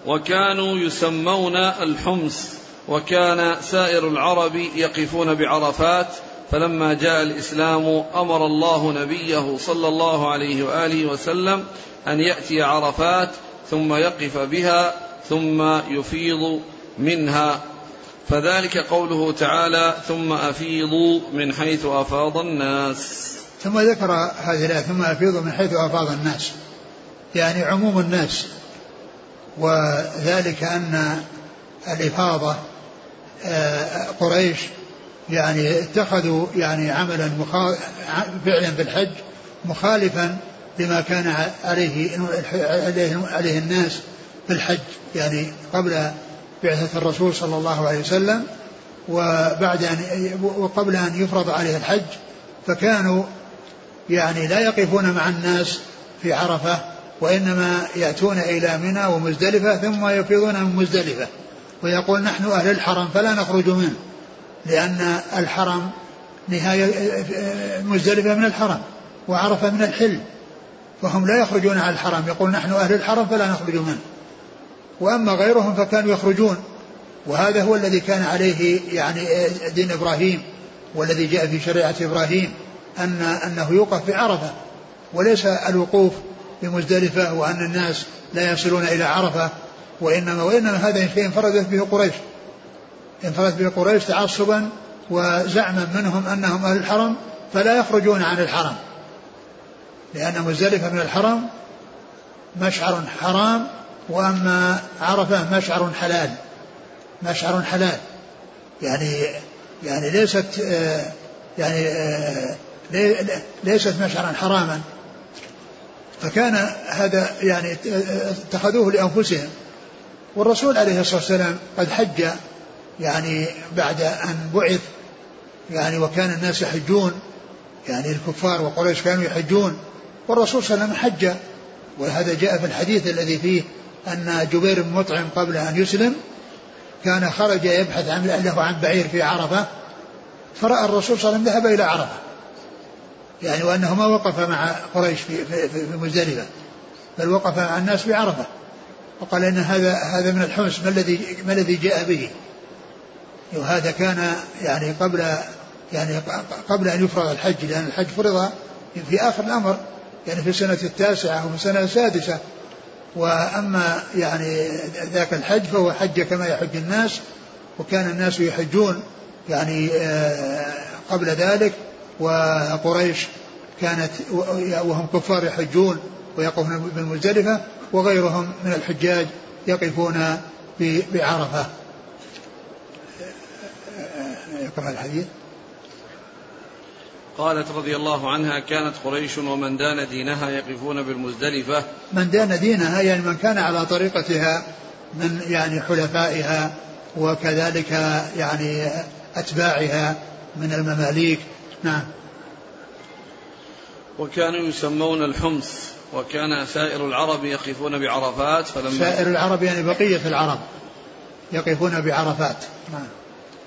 وكانوا يسمون الحمص. وكان سائر العرب يقفون بعرفات فلما جاء الإسلام أمر الله نبيه صلى الله عليه وآله وسلم أن يأتي عرفات ثم يقف بها ثم يفيض منها. فذلك قوله تعالى ثم أفيضوا من حيث أفاض الناس ثم ذكر هذه الآية ثم أفيضوا من حيث أفاض الناس يعني عموم الناس. وذلك أن الإفاضة آه، قريش يعني اتخذوا يعني عملا فعلا في الحج مخالفا لما كان عليه عليه الناس في الحج يعني قبل بعثة الرسول صلى الله عليه وسلم وبعد أن وقبل أن يفرض عليه الحج فكانوا يعني لا يقفون مع الناس في عرفة وإنما يأتون إلى منى ومزدلفة ثم يفيضون من مزدلفة. ويقول نحن أهل الحرم فلا نخرج منه لأن الحرم نهاية مزدلفة من الحرم وعرفة من الحل فهم لا يخرجون على الحرم يقول نحن أهل الحرم فلا نخرج منه. وأما غيرهم فكانوا يخرجون وهذا هو الذي كان عليه يعني دين إبراهيم والذي جاء في شريعة إبراهيم أن أنه يوقف في عرفة وليس الوقوف بمزدلفة وأن الناس لا يصلون إلى عرفة وإنما وإنما هذا شيء انفردت به قريش. انفردت به قريش تعصبا وزعما منهم أنهم أهل الحرم فلا يخرجون عن الحرم. لأن مزدلفة من الحرم مشعر حرام وأما عرفة مشعر حلال. مشعر حلال. يعني يعني ليست يعني ليست مشعرا حراما. فكان هذا يعني اتخذوه لأنفسهم. والرسول عليه الصلاة والسلام قد حج يعني بعد أن بعث يعني وكان الناس يحجون يعني الكفار وقريش كانوا يحجون والرسول صلى الله عليه وسلم حج. وهذا جاء في الحديث الذي فيه أن جبير بن مطعم قبل أن يسلم كان خرج يبحث عن له عن بعير في عرفة فرأى الرسول صلى الله عليه وسلم ذهب إلى عرفة. يعني وأنه ما وقف مع قريش في, في, في مزدلفة بل وقف مع الناس في عرفة. وقال إن هذا هذا من الحمص ما الذي ما الذي جاء به؟ وهذا كان يعني قبل يعني قبل أن يفرض الحج لأن الحج فرض في آخر الأمر يعني في السنة التاسعة وفي السنة السادسة. وأما يعني ذاك الحج فهو حج كما يحج الناس وكان الناس يحجون يعني آه، قبل ذلك. وقريش كانت وهم كفار يحجون ويقفون بالمزدلفة. وغيرهم من الحجاج يقفون بعرفة. يقرأ الحديث. قالت رضي الله عنها كانت قريش ومن دان دينها يقفون بالمزدلفة. من دان دينها يعني من كان على طريقتها من يعني حلفائها وكذلك يعني أتباعها من المماليك. نعم. وكانوا يسمون الحمص. وكان سائر العرب يقفون بعرفات فلما سائر العرب يعني بقية العرب يقفون بعرفات. نعم.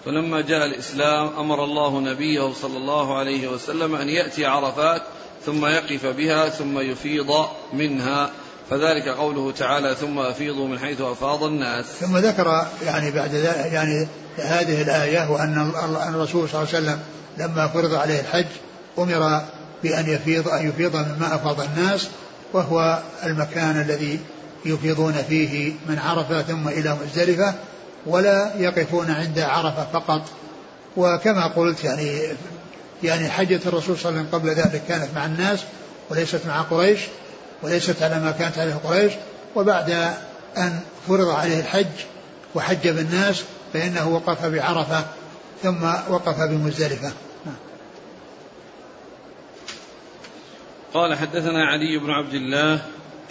فلما جاء الإسلام أمر الله نبيه صلى الله عليه وسلم أن يأتي عرفات ثم يقف بها ثم يفيض منها فذلك قوله تعالى ثم أفيضوا من حيث أفاض الناس. ثم ذكر يعني بعد يعني هذه الآية وأن الرسول صلى الله عليه وسلم لما فرض عليه الحج أمر بأن يفيض أن يفيض مما أفاض الناس وهو المكان الذي يفيضون فيه من عرفة ثم إلى مزدلفة ولا يقفون عند عرفة فقط. وكما قلت يعني يعني حجة الرسول صلى الله عليه وسلم قبل ذلك كانت مع الناس وليست مع قريش وليست على ما كانت عليه قريش. وبعد أن فرض عليه الحج وحج بالناس فإنه وقف بعرفة ثم وقف بمزدلفة. قال حدثنا علي بن عبد الله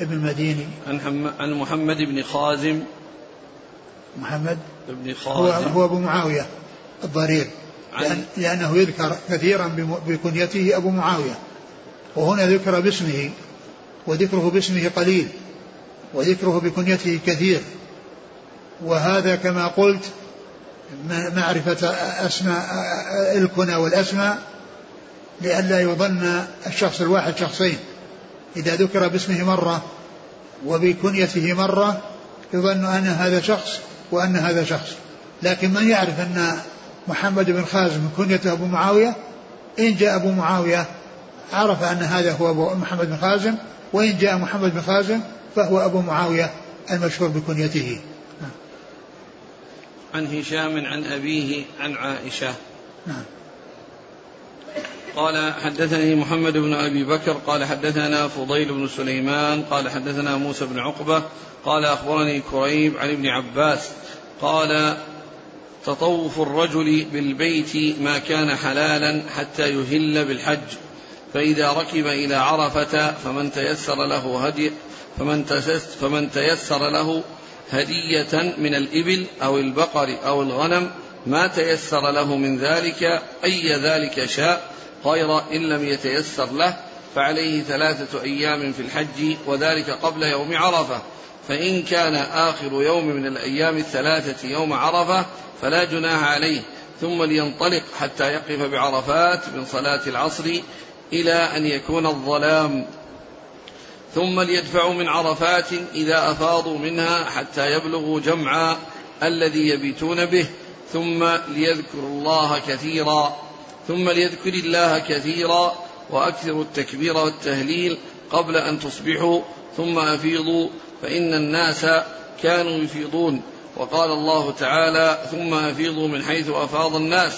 ابن المديني. عن عن محمد بن خازم. محمد بن خازم. هو, هو أبو معاوية الضرير. لأن لأنه يذكر كثيرا بكنيته أبو معاوية. وهنا ذكر باسمه وذكره باسمه قليل وذكره بكنيته كثير. وهذا كما قلت معرفة أسماء الكنى والأسماء لئلا يظن الشخص الواحد شخصين. إذا ذكر باسمه مرة وبكنيته مرة يظن أن هذا شخص وأن هذا شخص. لكن من يعرف أن محمد بن خازم كنيته أبو معاوية؟ إن جاء أبو معاوية عرف أن هذا هو أبو محمد بن خازم وإن جاء محمد بن خازم فهو أبو معاوية المشهور بكنيته. عن هشام عن أبيه عن عائشة. نعم. قال حدثني محمد بن أبي بكر قال حدثنا فضيل بن سليمان قال حدثنا موسى بن عقبة قال أخبرني كريب عن ابن عباس قال تطوف الرجل بالبيت ما كان حلالا حتى يهل بالحج فإذا ركب إلى عرفة فمن تيسر له هدي فمن فمن تيسر له هدية من الإبل أو البقر أو الغنم ما تيسر له من ذلك أي ذلك شاء غير إن لم يتيسر له فعليه ثلاثة أيام في الحج وذلك قبل يوم عرفة. فإن كان آخر يوم من الأيام الثلاثة يوم عرفة فلا جناح عليه. ثم لينطلق حتى يقف بعرفات من صلاة العصر إلى أن يكون الظلام. ثم ليدفعوا من عرفات إذا أفاضوا منها حتى يبلغوا جمعا الذي يبيتون به. ثم ليذكروا الله كثيرا. ثم ليذكر الله كثيرا وأكثروا التكبير والتهليل قبل أن تصبحوا ثم أفيضوا فإن الناس كانوا يفيضون. وقال الله تعالى ثم أفيضوا من حيث أفاض الناس.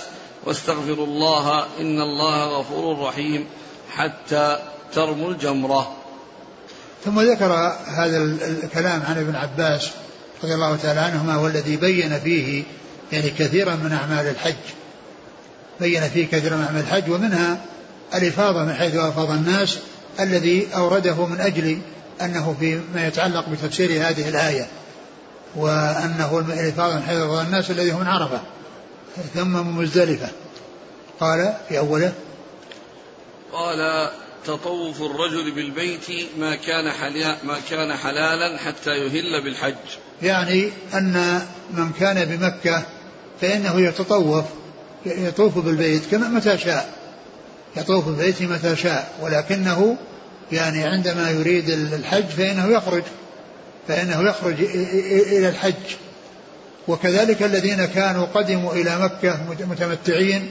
واستغفروا الله إن الله غفور رحيم حتى ترموا الجمرة. ثم ذكر هذا الكلام عن ابن عباس رضي الله تعالى عنهما والذي بين فيه يعني كثيرا من أعمال الحج. بين فيه كثيرا من أعمال الحج ومنها الإفاضة من حيث أفاض الناس الذي أورده من أجل أنه فيما يتعلق بتفسير هذه الآية وأنه الإفاضة من حيث أفاض الناس الذي هو من عرفة ثم مزدلفة. قال في أوله قال تطوف الرجل بالبيت ما كان حليا ما كان حلالا حتى يهل بالحج. يعني أن من كان بمكة فإنه يتطوف يطوف بالبيت كما متى شاء. يطوف بالبيت متى شاء. ولكنه يعني عندما يريد الحج فإنه يخرج. فإنه يخرج إلى الحج. وكذلك الذين كانوا قدموا إلى مكة متمتعين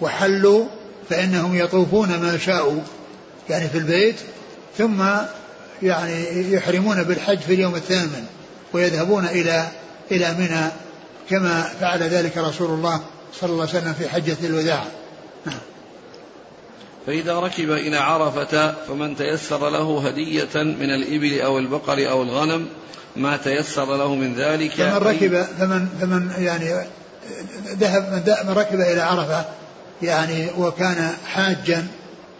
وحلوا فإنهم يطوفون ما شاءوا. يعني في البيت ثم يعني يحرمون بالحج في اليوم الثامن ويذهبون إلى إلى منى كما فعل ذلك رسول الله صلى الله عليه وسلم في حجة الوداع. نعم. فإذا ركب إلى عرفة فمن تيسر له هدية من الإبل أو البقر أو الغنم ما تيسر له من ذلك فمن ركب فمن فمن يعني ذهب من ركب إلى عرفة يعني وكان حاجا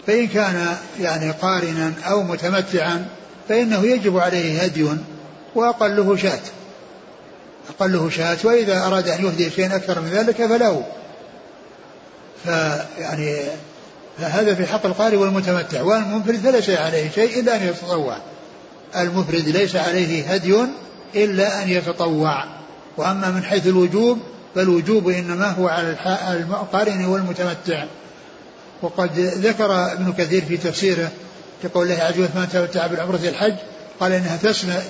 فإن كان يعني قارنا أو متمتعا فإنه يجب عليه هدي وأقله شاة. أقله شاة وإذا أراد أن يهدي شيئا أكثر من ذلك فله. فيعني فهذا في حق القارئ والمتمتع والمنفرد فليس عليه شيء إلا أن يتطوع. المفرد ليس عليه هدي إلا أن يتطوع. وأما من حيث الوجوب فالوجوب إنما هو على القارن والمتمتع. وقد ذكر ابن كثير في تفسيره في قول الله عز وجل فمن تمتع بالعمرة الحج؟ قال إنها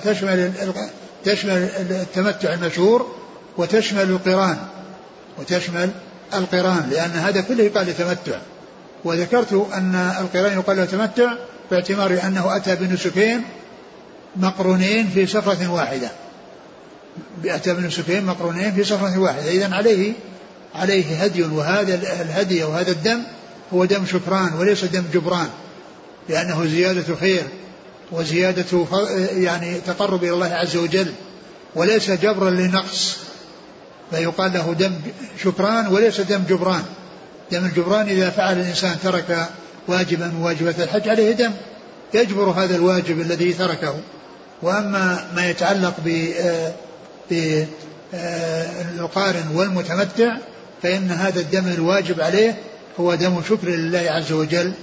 تشمل تشمل التمتع المشهور وتشمل القران وتشمل القران لأن هذا كله يقال لتمتع. وذكرت أن القران يقال له تمتع باعتبار أنه أتى بنسكين مقرونين في سفرة واحدة. أتى بنسكين مقرونين في سفرة واحدة. إذا عليه عليه هدي وهذا الهدي وهذا الدم هو دم شكران وليس دم جبران لأنه زيادة خير. وزيادة يعني تقرب إلى الله عز وجل وليس جبرا لنقص. فيقال له دم شكران وليس دم جبران. دم الجبران إذا فعل الإنسان ترك واجبا من واجبات الحج عليه دم. يجبر هذا الواجب الذي تركه. وأما ما يتعلق ب بالقارن والمتمتع فإن هذا الدم الواجب عليه هو دم شكر لله عز وجل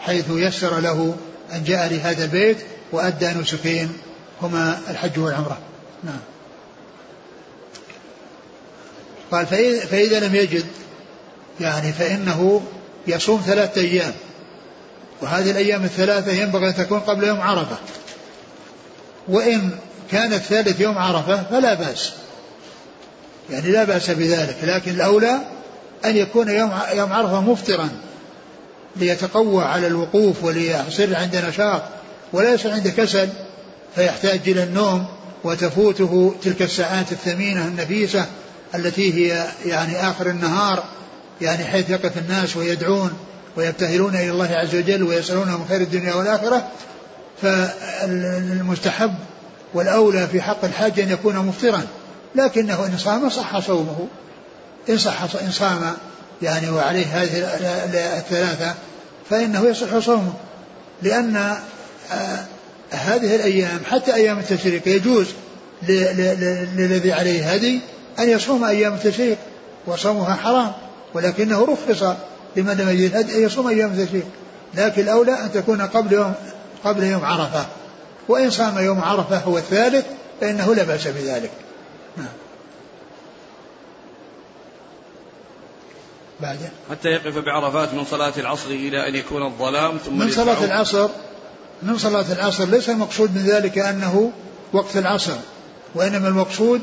حيث يسر له أن جاء لهذا البيت وأدى نسكين هما الحج والعمرة. نعم. قال فإذا لم يجد يعني فإنه يصوم ثلاثة أيام. وهذه الأيام الثلاثة ينبغي أن تكون قبل يوم عرفة. وإن كان الثالث يوم عرفة فلا بأس. يعني لا بأس بذلك لكن الأولى أن يكون يوم يوم عرفة مفطرا ليتقوى على الوقوف وليصير عنده نشاط. ولا يصير عنده كسل فيحتاج إلى النوم وتفوته تلك الساعات الثمينة النفيسة التي هي يعني آخر النهار يعني حيث يقف الناس ويدعون ويبتهلون إلى الله عز وجل ويسألونه من خير الدنيا والآخرة. فالمستحب والأولى في حق الحاج أن يكون مفطرا لكنه إن صام صح صومه. إن صح إن صام يعني وعليه هذه الثلاثة فإنه يصح صومه لأن هذه الأيام حتى أيام التشريق يجوز للذي عليه هدي أن يصوم أيام التشريق وصومها حرام ولكنه رخص لمن لم يجد الهدي أن يصوم أيام التشريق. لكن الأولى أن تكون قبل يوم قبل يوم عرفة. وإن صام يوم عرفة هو الثالث فإنه لا بأس بذلك. نعم. بعد. حتى يقف بعرفات من صلاة العصر إلى أن يكون الظلام ثم من صلاة العصر من صلاة العصر ليس المقصود من ذلك أنه وقت العصر وإنما المقصود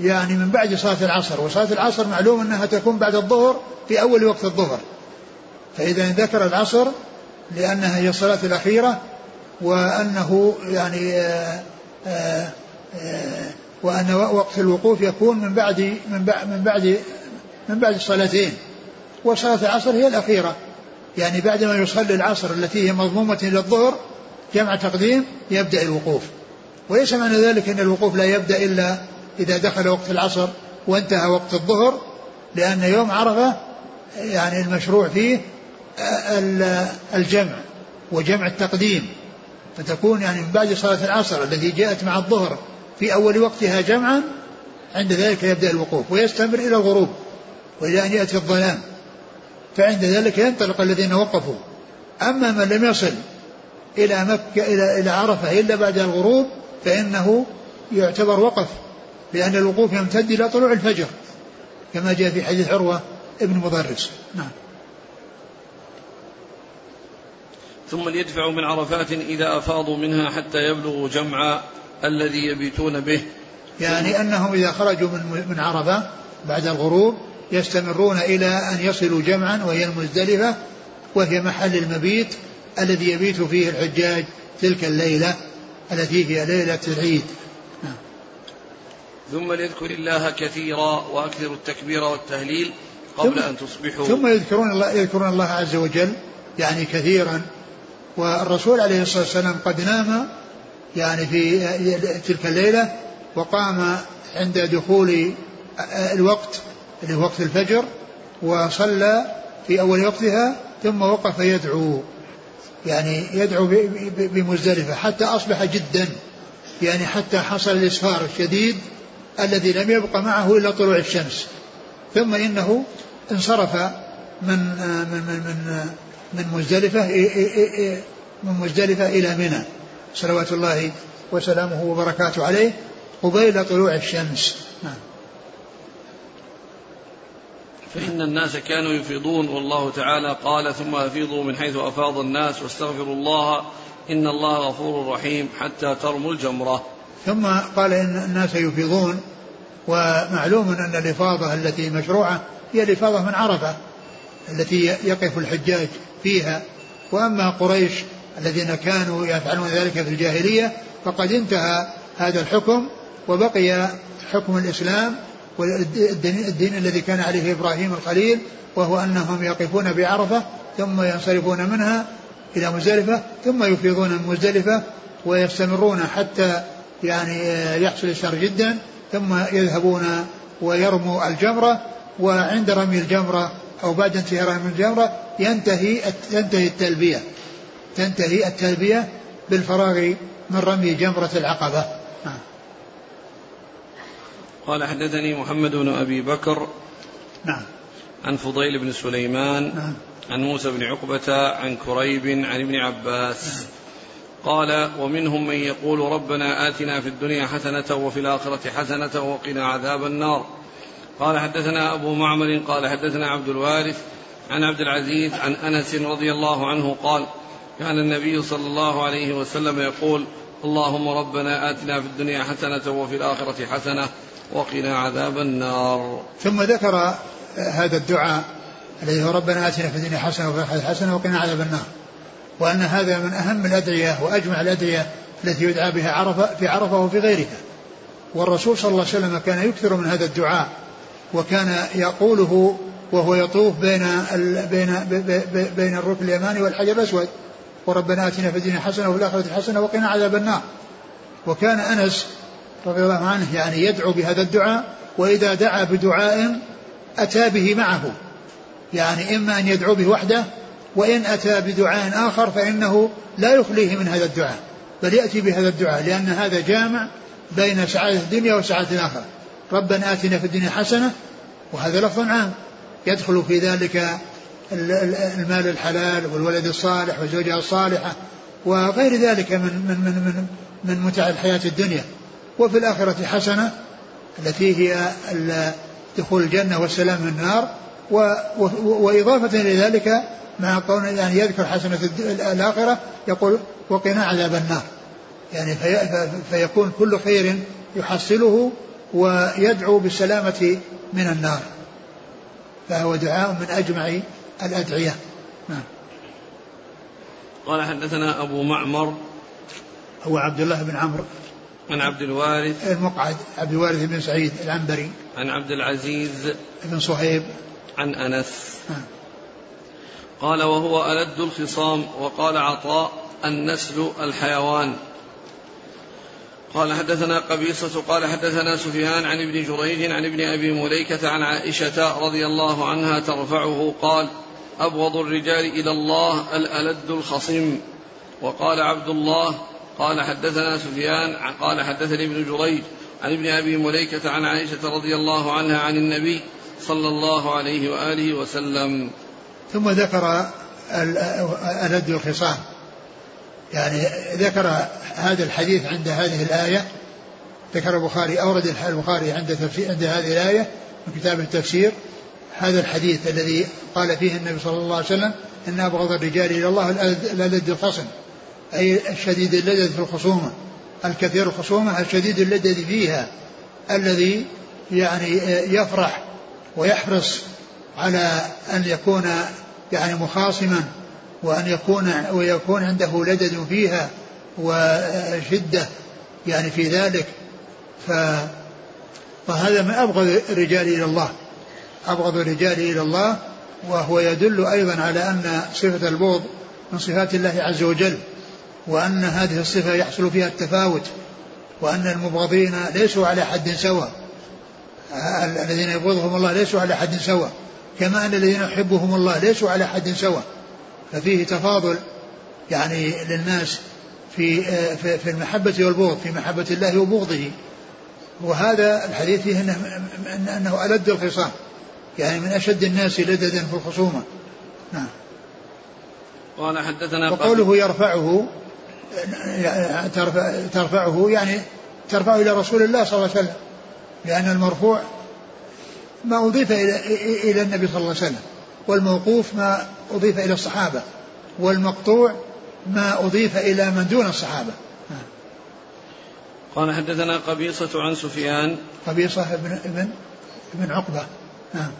يعني من بعد صلاة العصر وصلاة العصر معلوم أنها تكون بعد الظهر في أول وقت الظهر. فإذا ذكر العصر لأنها هي الصلاة الأخيرة وأنه يعني آآ آه، آآ آه، وأن وقت الوقوف يكون من بعد من بعد من بعد من بعد الصلاتين. وصلاة العصر هي الأخيرة. يعني بعدما يصلي العصر التي هي مضمومة إلى الظهر جمع تقديم يبدأ الوقوف. وليس معنى ذلك أن الوقوف لا يبدأ إلا إذا دخل وقت العصر وانتهى وقت الظهر لأن يوم عرفة يعني المشروع فيه الجمع وجمع التقديم. فتكون يعني من بعد صلاة العصر الذي جاءت مع الظهر في أول وقتها جمعا عند ذلك يبدأ الوقوف ويستمر إلى الغروب وإلى أن يأتي الظلام. فعند ذلك ينطلق الذين وقفوا. أما من لم يصل إلى مكة إلى إلى عرفة إلا بعد الغروب فإنه يعتبر وقف لأن الوقوف يمتد إلى طلوع الفجر كما جاء في حديث عروة ابن مضرس. نعم. ثم ليدفعوا من عرفات إذا أفاضوا منها حتى يبلغوا جمع الذي يبيتون به. يعني أنهم إذا خرجوا من من عرفة بعد الغروب يستمرون إلى أن يصلوا جمعا وهي المزدلفة وهي محل المبيت الذي يبيت فيه الحجاج تلك الليلة التي هي ليلة العيد. ثم ليذكر الله كثيرا وأكثروا التكبير والتهليل قبل أن تصبحوا. ثم يذكرون الله يذكرون الله عز وجل يعني كثيرا. والرسول عليه الصلاة والسلام قد نام يعني في تلك الليلة وقام عند دخول الوقت اللي هو وقت الفجر وصلى في أول وقتها ثم وقف يدعو. يعني يدعو بمزدلفة حتى أصبح جدا يعني حتى حصل الإسفار الشديد الذي لم يبق معه إلا طلوع الشمس. ثم إنه انصرف من من من من, من مزدلفة من مزدلفة إلى منى. صلوات الله وسلامه وبركاته عليه قبيل طلوع الشمس. نعم. فإن الناس كانوا يفيضون والله تعالى قال ثم أفيضوا من حيث أفاض الناس واستغفروا الله إن الله غفور رحيم حتى ترموا الجمرة. ثم قال إن الناس يفيضون. ومعلوم أن الإفاضة التي مشروعة هي الإفاضة من عرفة التي يقف الحجاج فيها. وأما قريش الذين كانوا يفعلون ذلك في الجاهلية فقد انتهى هذا الحكم وبقي حكم الإسلام والدين الذي كان عليه إبراهيم الخليل وهو أنهم يقفون بعرفة ثم ينصرفون منها إلى مزدلفة ثم يفيضون من مزدلفة ويستمرون حتى يعني يحصل الشر جدا ثم يذهبون ويرموا الجمرة وعند رمي الجمرة أو بعد انتهاء رمي الجمرة ينتهي تنتهي التلبية تنتهي التلبية بالفراغ من رمي جمرة العقبة. قال حدثني محمد بن أبي بكر نعم. عن فضيل بن سليمان نعم. عن موسى بن عقبة عن كريب عن ابن عباس نعم. قال ومنهم من يقول ربنا آتنا في الدنيا حسنة وفي الآخرة حسنة وقنا عذاب النار. قال حدثنا أبو معمر قال حدثنا عبد الوارث عن عبد العزيز عن أنس رضي الله عنه قال كان النبي صلى الله عليه وسلم يقول اللهم ربنا آتنا في الدنيا حسنة وفي الآخرة حسنة وقنا عذاب النار. ثم ذكر هذا الدعاء الذي هو ربنا آتنا في الدنيا حسنة وفي الآخرة حسنة وقنا عذاب النار. وأن هذا من أهم الأدعية وأجمع الأدعية التي يدعى بها عرفة في عرفة وفي غيرها. والرسول صلى الله عليه وسلم كان يكثر من هذا الدعاء وكان يقوله وهو يطوف بين بين بين الركن اليماني والحجر الأسود. وربنا آتنا في الدنيا حسنة وفي الآخرة حسنة وقنا عذاب النار. وكان أنس رضي الله عنه يعني يدعو بهذا الدعاء وإذا دعا بدعاء أتى به معه. يعني إما أن يدعو به وحده وإن أتى بدعاء آخر فإنه لا يخليه من هذا الدعاء. بل يأتي بهذا الدعاء لأن هذا جامع بين سعاده الدنيا وسعاده الآخرة. ربنا آتنا في الدنيا حسنة وهذا لفظ عام. يدخل في ذلك المال الحلال والولد الصالح والزوجة الصالحة وغير ذلك من من من من, من متع الحياة الدنيا. وفي الآخرة حسنة التي هي دخول الجنة والسلام من النار وإضافة إلى ذلك مع قول يعني يذكر حسنة الآخرة يقول وقنا عذاب النار. يعني في فيكون كل خير يحصله ويدعو بالسلامة من النار. فهو دعاء من أجمع الأدعية. نعم. قال حدثنا أبو معمر. هو عبد الله بن عمرو. عن عبد الوارث. المقعد عبد الوارث بن سعيد العنبري. عن عبد العزيز. بن صهيب. عن أنس. نعم. قال وهو ألد الخصام وقال عطاء النسل الحيوان. قال حدثنا قبيصة قال حدثنا سفيان عن ابن جريج عن ابن أبي مليكة عن عائشة رضي الله عنها ترفعه قال أبغض الرجال إلى الله الألد الخصم وقال عبد الله قال حدثنا سفيان قال حدثني ابن جريج عن ابن أبي مليكة عن عائشة رضي الله عنها عن النبي صلى الله عليه وآله وسلم. ثم ذكر الألد الخصام يعني ذكر هذا الحديث عند هذه الآية. ذكر البخاري أورد البخاري عند تفسير عند هذه الآية من كتاب التفسير هذا الحديث الذي قال فيه النبي صلى الله عليه وسلم إن أبغض الرجال إلى الله الألد الخصم. أي الشديد اللذذ في الخصومة الكثير الخصومة الشديد اللذذ فيها الذي يعني يفرح ويحرص على أن يكون يعني مخاصما وأن يكون ويكون عنده لدد فيها وشدة يعني في ذلك. ف فهذا من أبغض الرجال إلى الله أبغض الرجال إلى الله وهو يدل أيضا على أن صفة البغض من صفات الله عز وجل. وأن هذه الصفة يحصل فيها التفاوت وأن المبغضين ليسوا على حد سواء. الذين يبغضهم الله ليسوا على حد سواء. كما أن الذين يحبهم الله ليسوا على حد سواء. ففيه تفاضل يعني للناس في في المحبة والبغض في محبة الله وبغضه. وهذا الحديث فيه إنه إنه ألد الخصام. يعني من أشد الناس لددا في الخصومة. نعم. قال حدثنا وقوله يرفعه ترفعه يعني ترفعه إلى رسول الله صلى الله عليه وسلم لأن المرفوع ما أضيف إلى إلى النبي صلى الله عليه وسلم والموقوف ما أضيف إلى الصحابة والمقطوع ما أضيف إلى من دون الصحابة. قال حدثنا قبيصة عن سفيان. قبيصة ابن ابن ابن عقبة. نعم.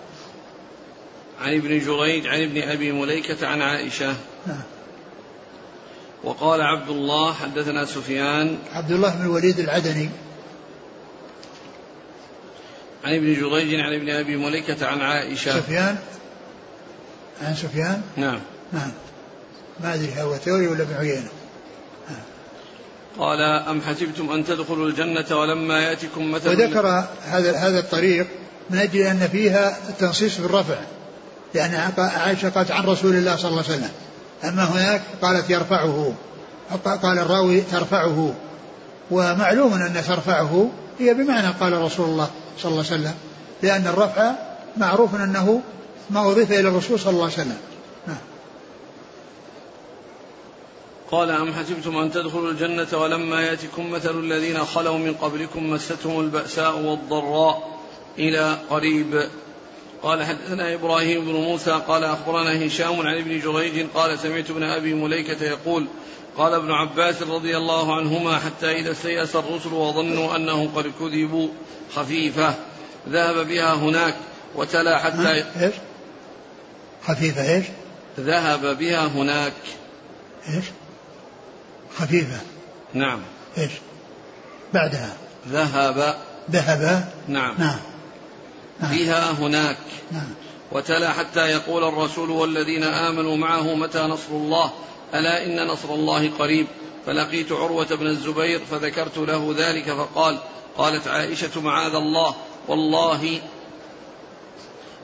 عن ابن جريج عن ابن أبي مليكة عن عائشة. نعم. وقال عبد الله حدثنا سفيان عبد الله بن الوليد العدني. عن ابن جريج عن ابن أبي مليكة عن عائشة. سفيان؟ عن سفيان؟ نعم. نعم. ما أدري هو ثوري ولا ابن عيينة؟ قال أم حسبتم أن تدخلوا الجنة ولما يأتكم مثل وذكر هذا هذا الطريق من أجل أن فيها التنصيص بالرفع لأن عائشة قالت عن رسول الله صلى الله عليه وسلم. أما هناك قالت يرفعه قال الراوي ترفعه ومعلوم أن ترفعه هي بمعنى قال رسول الله صلى الله عليه وسلم لأن الرفع معروف أنه ما أضيف إلى الرسول صلى الله عليه وسلم نعم. قال أم حسبتم أن تدخلوا الجنة ولما يأتكم مثل الذين خلوا من قبلكم مستهم البأساء والضراء إلى قريب قال حدثنا إبراهيم بن موسى قال أخبرنا هشام عن ابن جريج قال سمعت ابن أبي مليكة يقول قال ابن عباس رضي الله عنهما حتى إذا استيأس الرسل وظنوا أنهم قد كذبوا خفيفة. ذهب بها هناك وتلا حتى إيش؟ خفيفة إيش؟ ذهب بها هناك. إيش؟ خفيفة. نعم. إيش؟ بعدها. ذهب. ذهب؟ نعم. نعم, بها هناك. نعم. وتلا حتى يقول الرسول والذين آمنوا معه متى نصر الله؟ ألا إن نصر الله قريب. فلقيت عروة بن الزبير فذكرت له ذلك فقال قالت عائشة معاذ الله. والله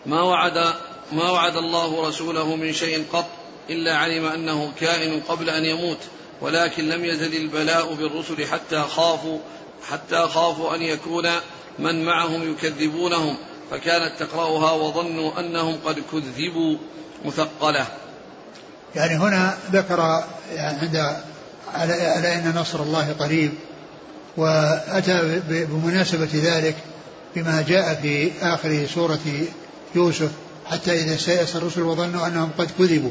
ما وعد ما وعد الله رسوله من شيء قط إلا علم أنه كائن قبل أن يموت ولكن لم يزل البلاء بالرسل حتى خافوا حتى خافوا أن يكون من معهم يكذبونهم. فكانت تقرأها وظنوا أنهم قد كذبوا مثقلة. يعني هنا ذكر يعني عند على أن نصر الله قريب وأتى بمناسبة ذلك بما جاء في آخر سورة يوسف حتى إذا سيأس الرسل وظنوا أنهم قد كذبوا.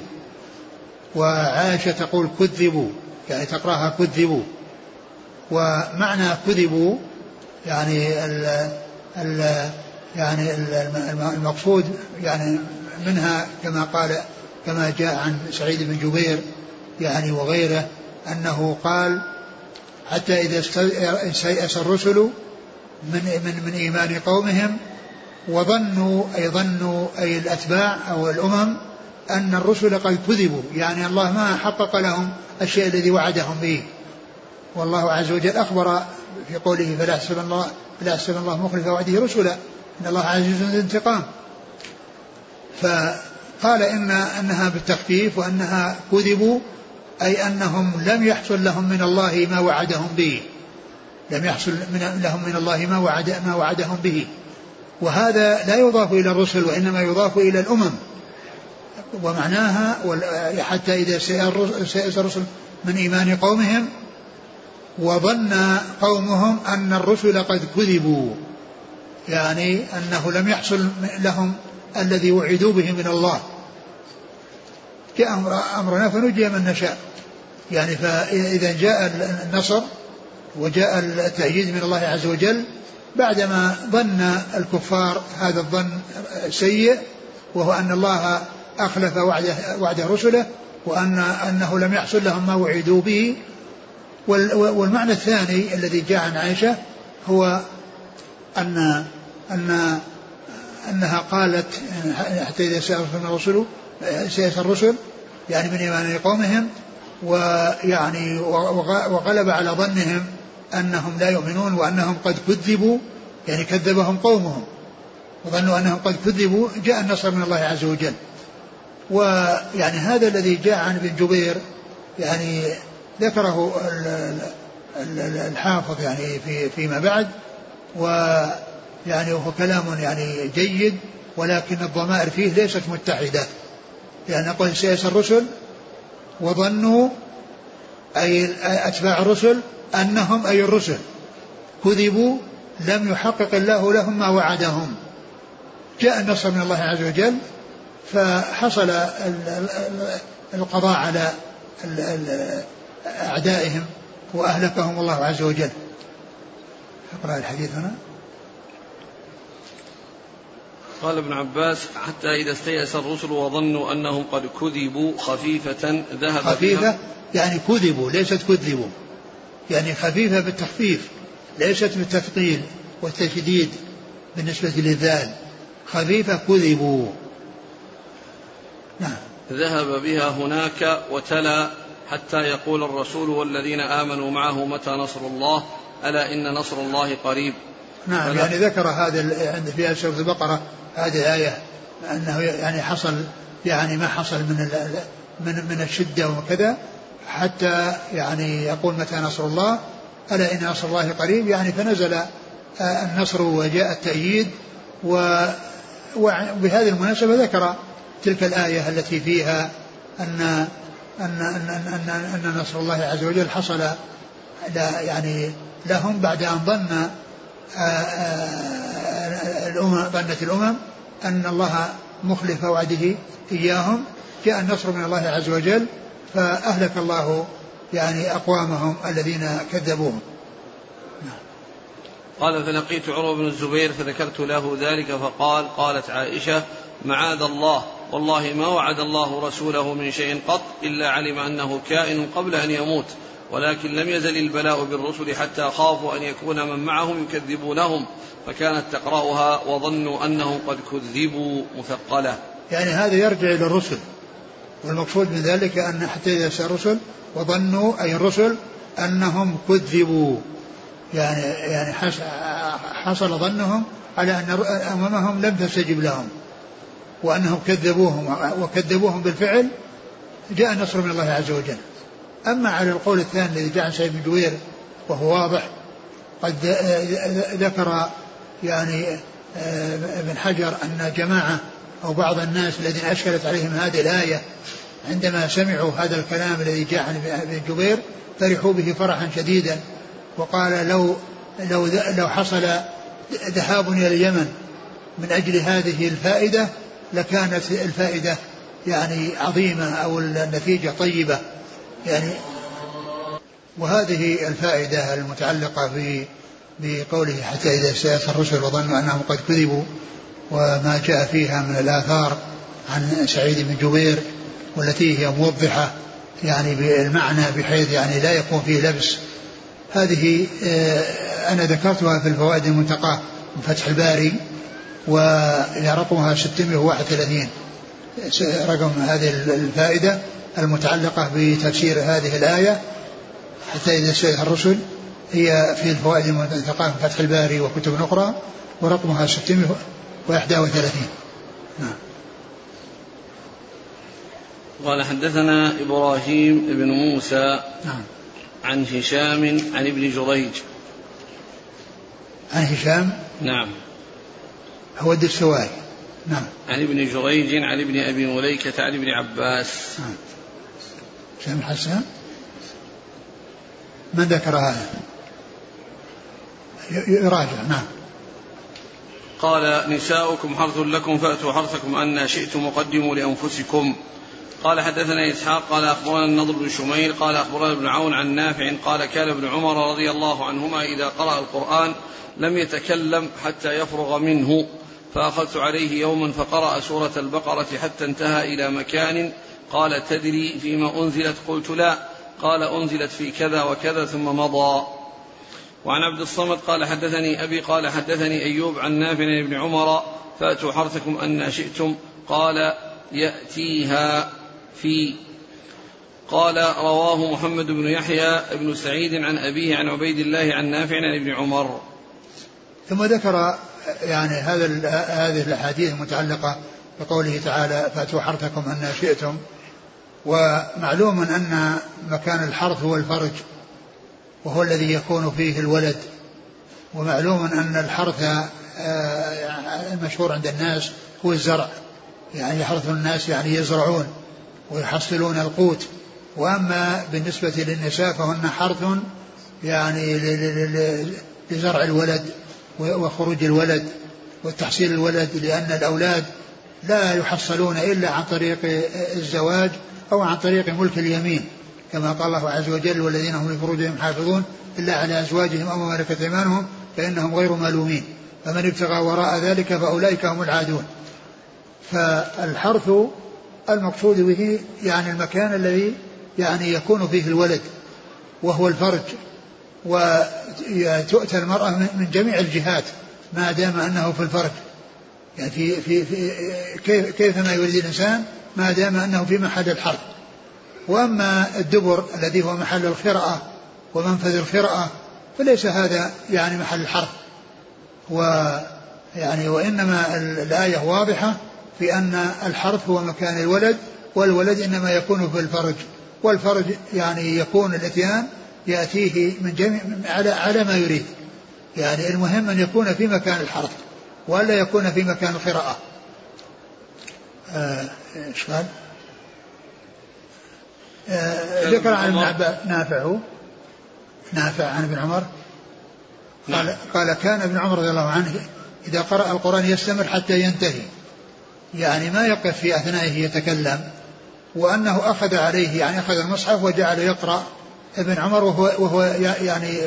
وعائشة تقول كذبوا يعني تقرأها كذبوا. ومعنى كذبوا يعني ال ال يعني المقصود يعني منها كما قال كما جاء عن سعيد بن جبير يعني وغيره أنه قال حتى إذا استيأس الرسل من من من إيمان قومهم وظنوا أي ظنوا أي الأتباع أو الأمم أن الرسل قد كذبوا يعني الله ما حقق لهم الشيء الذي وعدهم به. والله عز وجل أخبر في قوله فلا يحسبن الله فلا يحسبن الله مخلف وعده رسلا. إن الله عزيز ذو انتقام فقال إن أنها بالتخفيف وأنها كذبوا أي أنهم لم يحصل لهم من الله ما وعدهم به. لم يحصل من لهم من الله ما وعد ما وعدهم به. وهذا لا يضاف إلى الرسل وإنما يضاف إلى الأمم. ومعناها حتى إذا سيأس الرسل من إيمان قومهم وظن قومهم أن الرسل قد كذبوا. يعني أنه لم يحصل لهم الذي وعدوا به من الله. جاء أمر أمرنا فنجي من نشاء. يعني فإذا جاء النصر وجاء التأييد من الله عز وجل بعدما ظن الكفار هذا الظن سيء وهو أن الله أخلف وعده, وعد رسله وأن أنه لم يحصل لهم ما وعدوا به. والمعنى الثاني الذي جاء عن عائشة هو أن أن أنها قالت حتى إذا سأل الرسل سيأس الرسل يعني من إيمان قومهم ويعني وغلب على ظنهم أنهم لا يؤمنون وأنهم قد كذبوا يعني كذبهم قومهم وظنوا أنهم قد كذبوا جاء النصر من الله عز وجل. ويعني هذا الذي جاء عن ابن جبير يعني ذكره الحافظ يعني في فيما بعد ويعني وهو كلام يعني جيد ولكن الضمائر فيه ليست متحدة. لأن قل سيس الرسل وظنوا أي أتباع الرسل أنهم أي الرسل كذبوا لم يحقق الله لهم ما وعدهم. جاء النصر من الله عز وجل فحصل القضاء على أعدائهم وأهلكهم الله عز وجل. أقرأ الحديث هنا. قال ابن عباس حتى إذا استيأس الرسل وظنوا أنهم قد كذبوا خفيفة ذهب خفيفة؟ يعني كذبوا ليست كذبوا. يعني خفيفة بالتخفيف ليست بالتثقيل والتشديد بالنسبة للذال. خفيفة كذبوا. نعم. ذهب بها هناك وتلا حتى يقول الرسول والذين آمنوا معه متى نصر الله؟ ألا إن نصر الله قريب؟ نعم يعني ذكر هذا عند في سورة البقرة. هذه الآية أنه يعني حصل يعني ما حصل من من من الشدة وكذا حتى يعني يقول متى نصر الله؟ ألا إن نصر الله قريب؟ يعني فنزل النصر وجاء التأييد وبهذه المناسبة ذكر تلك الآية التي فيها أن أن أن أن, أن نصر الله عز وجل حصل يعني لهم بعد أن ظن الأمم ظنت الأمم أن الله مخلف وعده إياهم جاء النصر من الله عز وجل فأهلك الله يعني أقوامهم الذين كذبوهم. قال فلقيت عروة بن الزبير فذكرت له ذلك فقال قالت عائشة معاذ الله والله ما وعد الله رسوله من شيء قط إلا علم أنه كائن قبل أن يموت. ولكن لم يزل البلاء بالرسل حتى خافوا أن يكون من معهم يكذبونهم فكانت تقرأها وظنوا أنهم قد كذبوا مثقلة. يعني هذا يرجع إلى الرسل والمقصود من ذلك أن حتى إذا الرسل وظنوا أي الرسل أنهم كذبوا. يعني يعني حصل ظنهم على أن أممهم لم تستجب لهم وأنهم كذبوهم وكذبوهم بالفعل جاء النصر من الله عز وجل. أما على القول الثاني الذي جاء عن سعيد بن جوير وهو واضح قد ذكر يعني ابن حجر أن جماعة أو بعض الناس الذين أشكلت عليهم هذه الآية عندما سمعوا هذا الكلام الذي جاء عن ابن جبير فرحوا به فرحا شديدا وقال لو لو لو حصل ذهاب إلى اليمن من أجل هذه الفائدة لكانت الفائدة يعني عظيمة أو النتيجة طيبة. يعني وهذه الفائدة المتعلقة ب بقوله حتى إذا سيأتي الرسل وظنوا أنهم قد كذبوا وما جاء فيها من الآثار عن سعيد بن جبير والتي هي موضحة يعني بالمعنى بحيث يعني لا يكون فيه لبس. هذه آه، أنا ذكرتها في الفوائد المنتقاة من فتح الباري وهي رقمها 631 رقم هذه الفائدة. المتعلقة بتفسير هذه الآية حتى إذا سئلها الرسل هي في الفوائد المنتقاة من فتح الباري وكتب أخرى ورقمها 631 نعم. قال حدثنا إبراهيم بن موسى نعم. عن هشام عن ابن جريج. عن هشام؟ نعم. هو الدستوائي نعم. عن ابن جريج عن ابن أبي مليكة عن ابن عباس. نعم. هشام حسان من ذكر هذا؟ يراجع نعم. قال نساؤكم حرث لكم فأتوا حرثكم أن شئتم وقدموا لأنفسكم. قال حدثنا إسحاق قال أخبرنا النضر بن شميل قال أخبرنا ابن عون عن نافع قال كان ابن عمر رضي الله عنهما إذا قرأ القرآن لم يتكلم حتى يفرغ منه فأخذت عليه يوما فقرأ سورة البقرة حتى انتهى إلى مكان قال تدري فيما أنزلت؟ قلت لا. قال أنزلت في كذا وكذا ثم مضى. وعن عبد الصمد قال حدثني أبي قال حدثني أيوب عن نافع بن عمر فأتوا حرثكم أن شئتم. قال يأتيها في قال رواه محمد بن يحيى بن سعيد عن أبيه عن عبيد الله عن نافع عن ابن عمر. ثم ذكر يعني هذا هذه الأحاديث المتعلقة بقوله تعالى فأتوا حرثكم أن شئتم. ومعلوم أن مكان الحرث هو الفرج وهو الذي يكون فيه الولد. ومعلوم أن الحرث آه، المشهور عند الناس هو الزرع. يعني يحرث الناس يعني يزرعون ويحصلون القوت. وأما بالنسبة للنساء فهن حرث يعني لزرع الولد وخروج الولد وتحصيل الولد لأن الأولاد لا يحصلون إلا عن طريق الزواج أو عن طريق ملك اليمين كما قال الله عز وجل والذين هم لفروجهم حافظون إلا على أزواجهم أو ملكت أيمانهم فإنهم غير ملومين. فمن ابتغى وراء ذلك فأولئك هم العادون. فالحرث المقصود به يعني المكان الذي يعني يكون فيه الولد وهو الفرج وتؤتى المرأة من جميع الجهات ما دام أنه في الفرج. يعني في, في, في كيف كيفما يريد الإنسان؟ ما دام أنه في محل الحرب وأما الدبر الذي هو محل الخرأة ومنفذ الخرأة فليس هذا يعني محل الحرب ويعني وإنما الآية واضحة في أن الحرث هو مكان الولد والولد إنما يكون في الفرج. والفرج يعني يكون الإتيان يأتيه من جميع على على ما يريد. يعني المهم أن يكون في مكان الحرث وألا يكون في مكان القراءة. إيش قال؟ آه، ذكر عن ابن عباس نافع نافع عن ابن عمر؟ قال نعم. قال كان ابن عمر رضي الله عنه إذا قرأ القرآن يستمر حتى ينتهي. يعني ما يقف في أثنائه يتكلم. وأنه أخذ عليه يعني أخذ المصحف وجعل يقرأ ابن عمر وهو, وهو يعني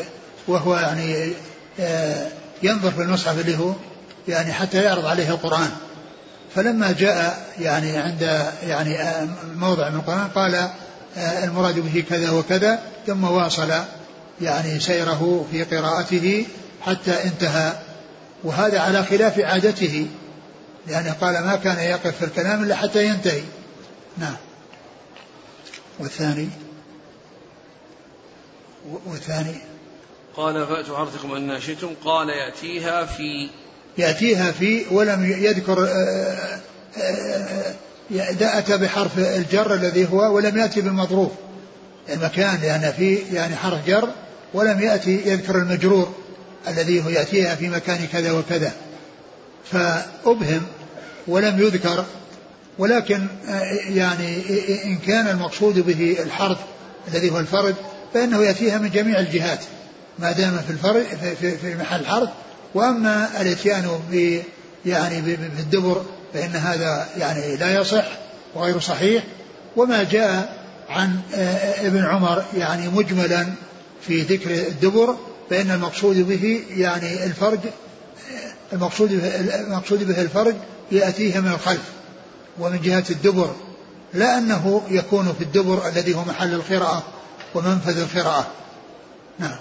وهو يعني آه، ينظر في المصحف اللي هو يعني حتى يعرض عليه القرآن. فلما جاء يعني عند يعني آه، موضع من القرآن قال آه، المراد به كذا وكذا ثم واصل يعني سيره في قراءته حتى انتهى. وهذا على خلاف عادته لأنه قال ما كان يقف في الكلام إلا حتى ينتهي. نعم. والثاني؟ والثاني؟ قال فأتوا حرثكم أن شئتم قال يأتيها في يأتيها في ولم يذكر آه، آه، آه، أتى بحرف الجر الذي هو ولم يأتي بالمظروف المكان لأن في يعني حرف جر ولم يأتي يذكر المجرور الذي هو يأتيها في مكان كذا وكذا. فأبهم ولم يذكر ولكن يعني إن كان المقصود به الحرف الذي هو الفرد فإنه يأتيها من جميع الجهات. ما دام في الفرد في, في محل حرف وأما الإتيان ب يعني بالدبر فإن هذا يعني لا يصح وغير صحيح. وما جاء عن ابن عمر يعني مجملا في ذكر الدبر فإن المقصود به يعني الفرج المقصود به المقصود به الفرج يأتيه من الخلف ومن جهة الدبر لا أنه يكون في الدبر الذي هو محل القراءة ومنفذ القراءة. نعم.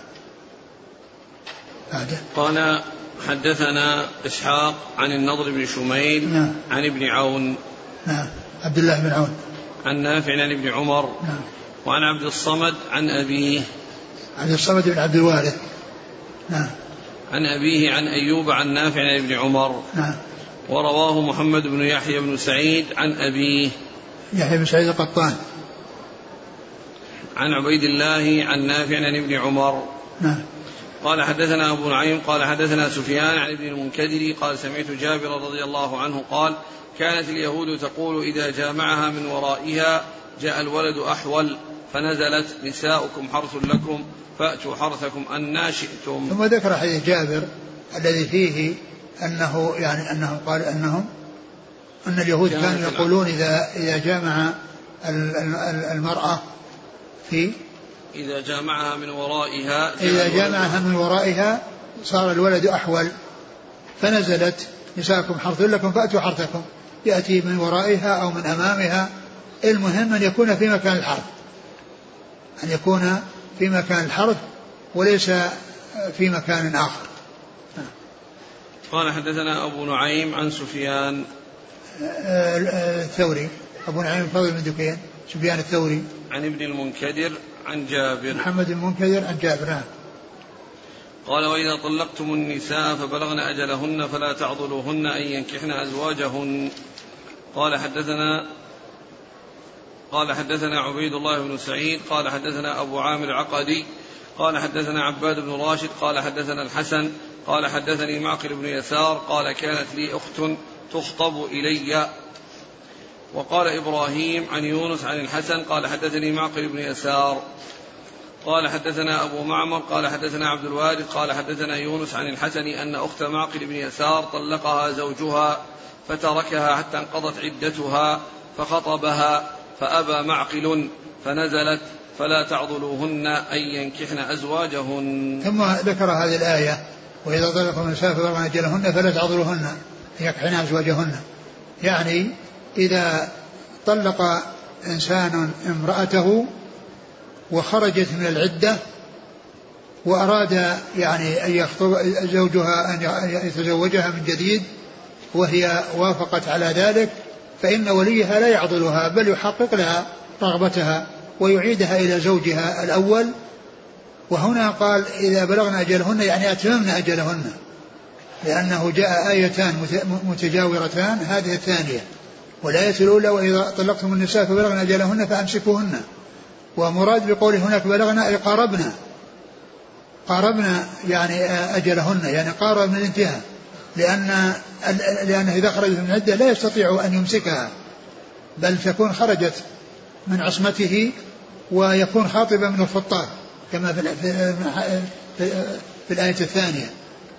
قال حدثنا إسحاق عن النضر بن شميل نعم. عن ابن عون. نعم. عبد الله بن عون. عن نافع عن ابن عمر. نعم. وعن عبد الصمد عن أبيه. عبد الصمد بن عبد الوارث. نعم. عن أبيه عن أيوب عن نافع عن ابن عمر. نعم. ورواه محمد بن يحيى بن سعيد عن أبيه. يحيى بن سعيد القطان. عن عبيد الله عن نافع عن ابن عمر. نعم. قال حدثنا أبو نعيم قال حدثنا سفيان عن ابن المنكدر قال سمعت جابر رضي الله عنه قال كانت اليهود تقول إذا جامعها من ورائها جاء الولد أحول فنزلت نساؤكم حرث لكم فأتوا حرثكم أن شئتم. ثم ذكر حديث جابر الذي فيه أنه يعني أنهم قال أنهم أن اليهود كانوا يقولون إذا إذا جامع المرأة في إذا جامعها من ورائها إذا جامعها من ورائها صار الولد أحول. فنزلت نساءكم حرث لكم فأتوا حرثكم. يأتي من ورائها أو من أمامها. المهم أن يكون في مكان الحرث. أن يكون في مكان الحرث وليس في مكان آخر. قال حدثنا أبو نعيم عن سفيان. الثوري. أبو نعيم فضل بن دكين. سفيان الثوري. عن ابن المنكدر. عن جابر. محمد المنكدر عن جابر. نعم. قال وإذا طلقتم النساء فبلغن أجلهن فلا تعضلوهن أن ينكحن أزواجهن. قال حدثنا قال حدثنا عبيد الله بن سعيد. قال حدثنا أبو عامر العقدي. قال حدثنا عباد بن راشد. قال حدثنا الحسن. قال حدثني معقل بن يسار. قال كانت لي أخت تخطب إلي وقال إبراهيم عن يونس عن الحسن قال حدثني معقل بن يسار قال حدثنا أبو معمر قال حدثنا عبد الوارث قال حدثنا يونس عن الحسن أن أخت معقل بن يسار طلقها زوجها فتركها حتى انقضت عدتها فخطبها فأبى معقل فنزلت فلا تعضلوهن أن ينكحن أزواجهن. ثم ذكر هذه الآية وإذا طلقوا النساء فبلغن أجلهن فلا تعضلوهن أن ينكحن أزواجهن. يعني إذا طلق إنسان امرأته وخرجت من العدة وأراد يعني أن يخطب زوجها أن يتزوجها من جديد وهي وافقت على ذلك فإن وليها لا يعضلها بل يحقق لها رغبتها ويعيدها إلى زوجها الأول. وهنا قال إذا بلغن أجلهن يعني أتممن أجلهن لأنه جاء آيتان متجاورتان هذه الثانية. والآية الأولى وإذا طلقتم النساء فبلغن أجلهن فأمسكوهن. ومراد بقوله هناك بلغنا أي قاربنا قاربنا يعني أجلهن يعني قارب من الانتهاء. لأن لأنه إذا خرجت من العدة لا يستطيع أن يمسكها. بل تكون خرجت من عصمته ويكون خاطبا من الخطاب كما في, في, الآية الثانية.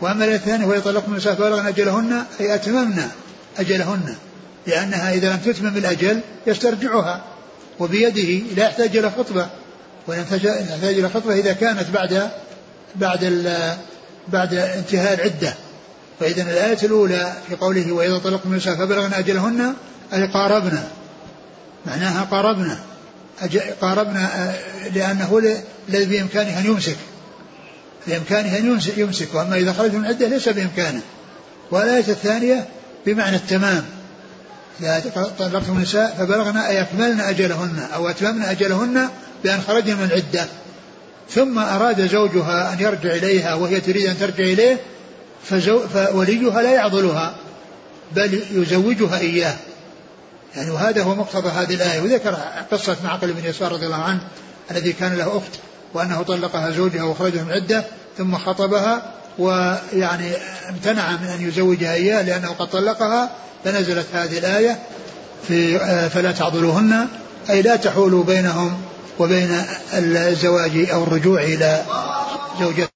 وأما الآية الثانية ويطلقن النساء فبلغن أجلهن أي أتممن أجلهن. لأنها إذا لم تتمم الأجل يسترجعها وبيده لا يحتاج إلى خطبة. ويحتاج إلى خطبة إذا كانت بعد بعد بعد انتهاء العدة. فإذا الآية الأولى في قوله وإذا طلقتم النساء فبلغن أجلهن أي قاربنا معناها قاربنا قاربنا لأنه الذي بإمكانه أن يمسك. بإمكانه أن يمسك. وأما إذا خرج من العدة ليس بإمكانه. والآية الثانية بمعنى التمام. إذا طلقتم النساء فبلغن أي أكملن أجلهن أو أتممن أجلهن بأن خرجن من العدة ثم أراد زوجها أن يرجع إليها وهي تريد أن ترجع إليه فوليها لا يعضلها بل يزوجها إياه. يعني وهذا هو مقتضى هذه الآية. وذكر قصة معقل بن يسار رضي الله عنه الذي كان له أخت وأنه طلقها زوجها وخرجها من عدة ثم خطبها ويعني امتنع من أن يزوجها إياه لأنه قد طلقها. فنزلت هذه الآية في فلا تعضلوهن أي لا تحولوا بينهم وبين الزواج أو الرجوع إلى زوجته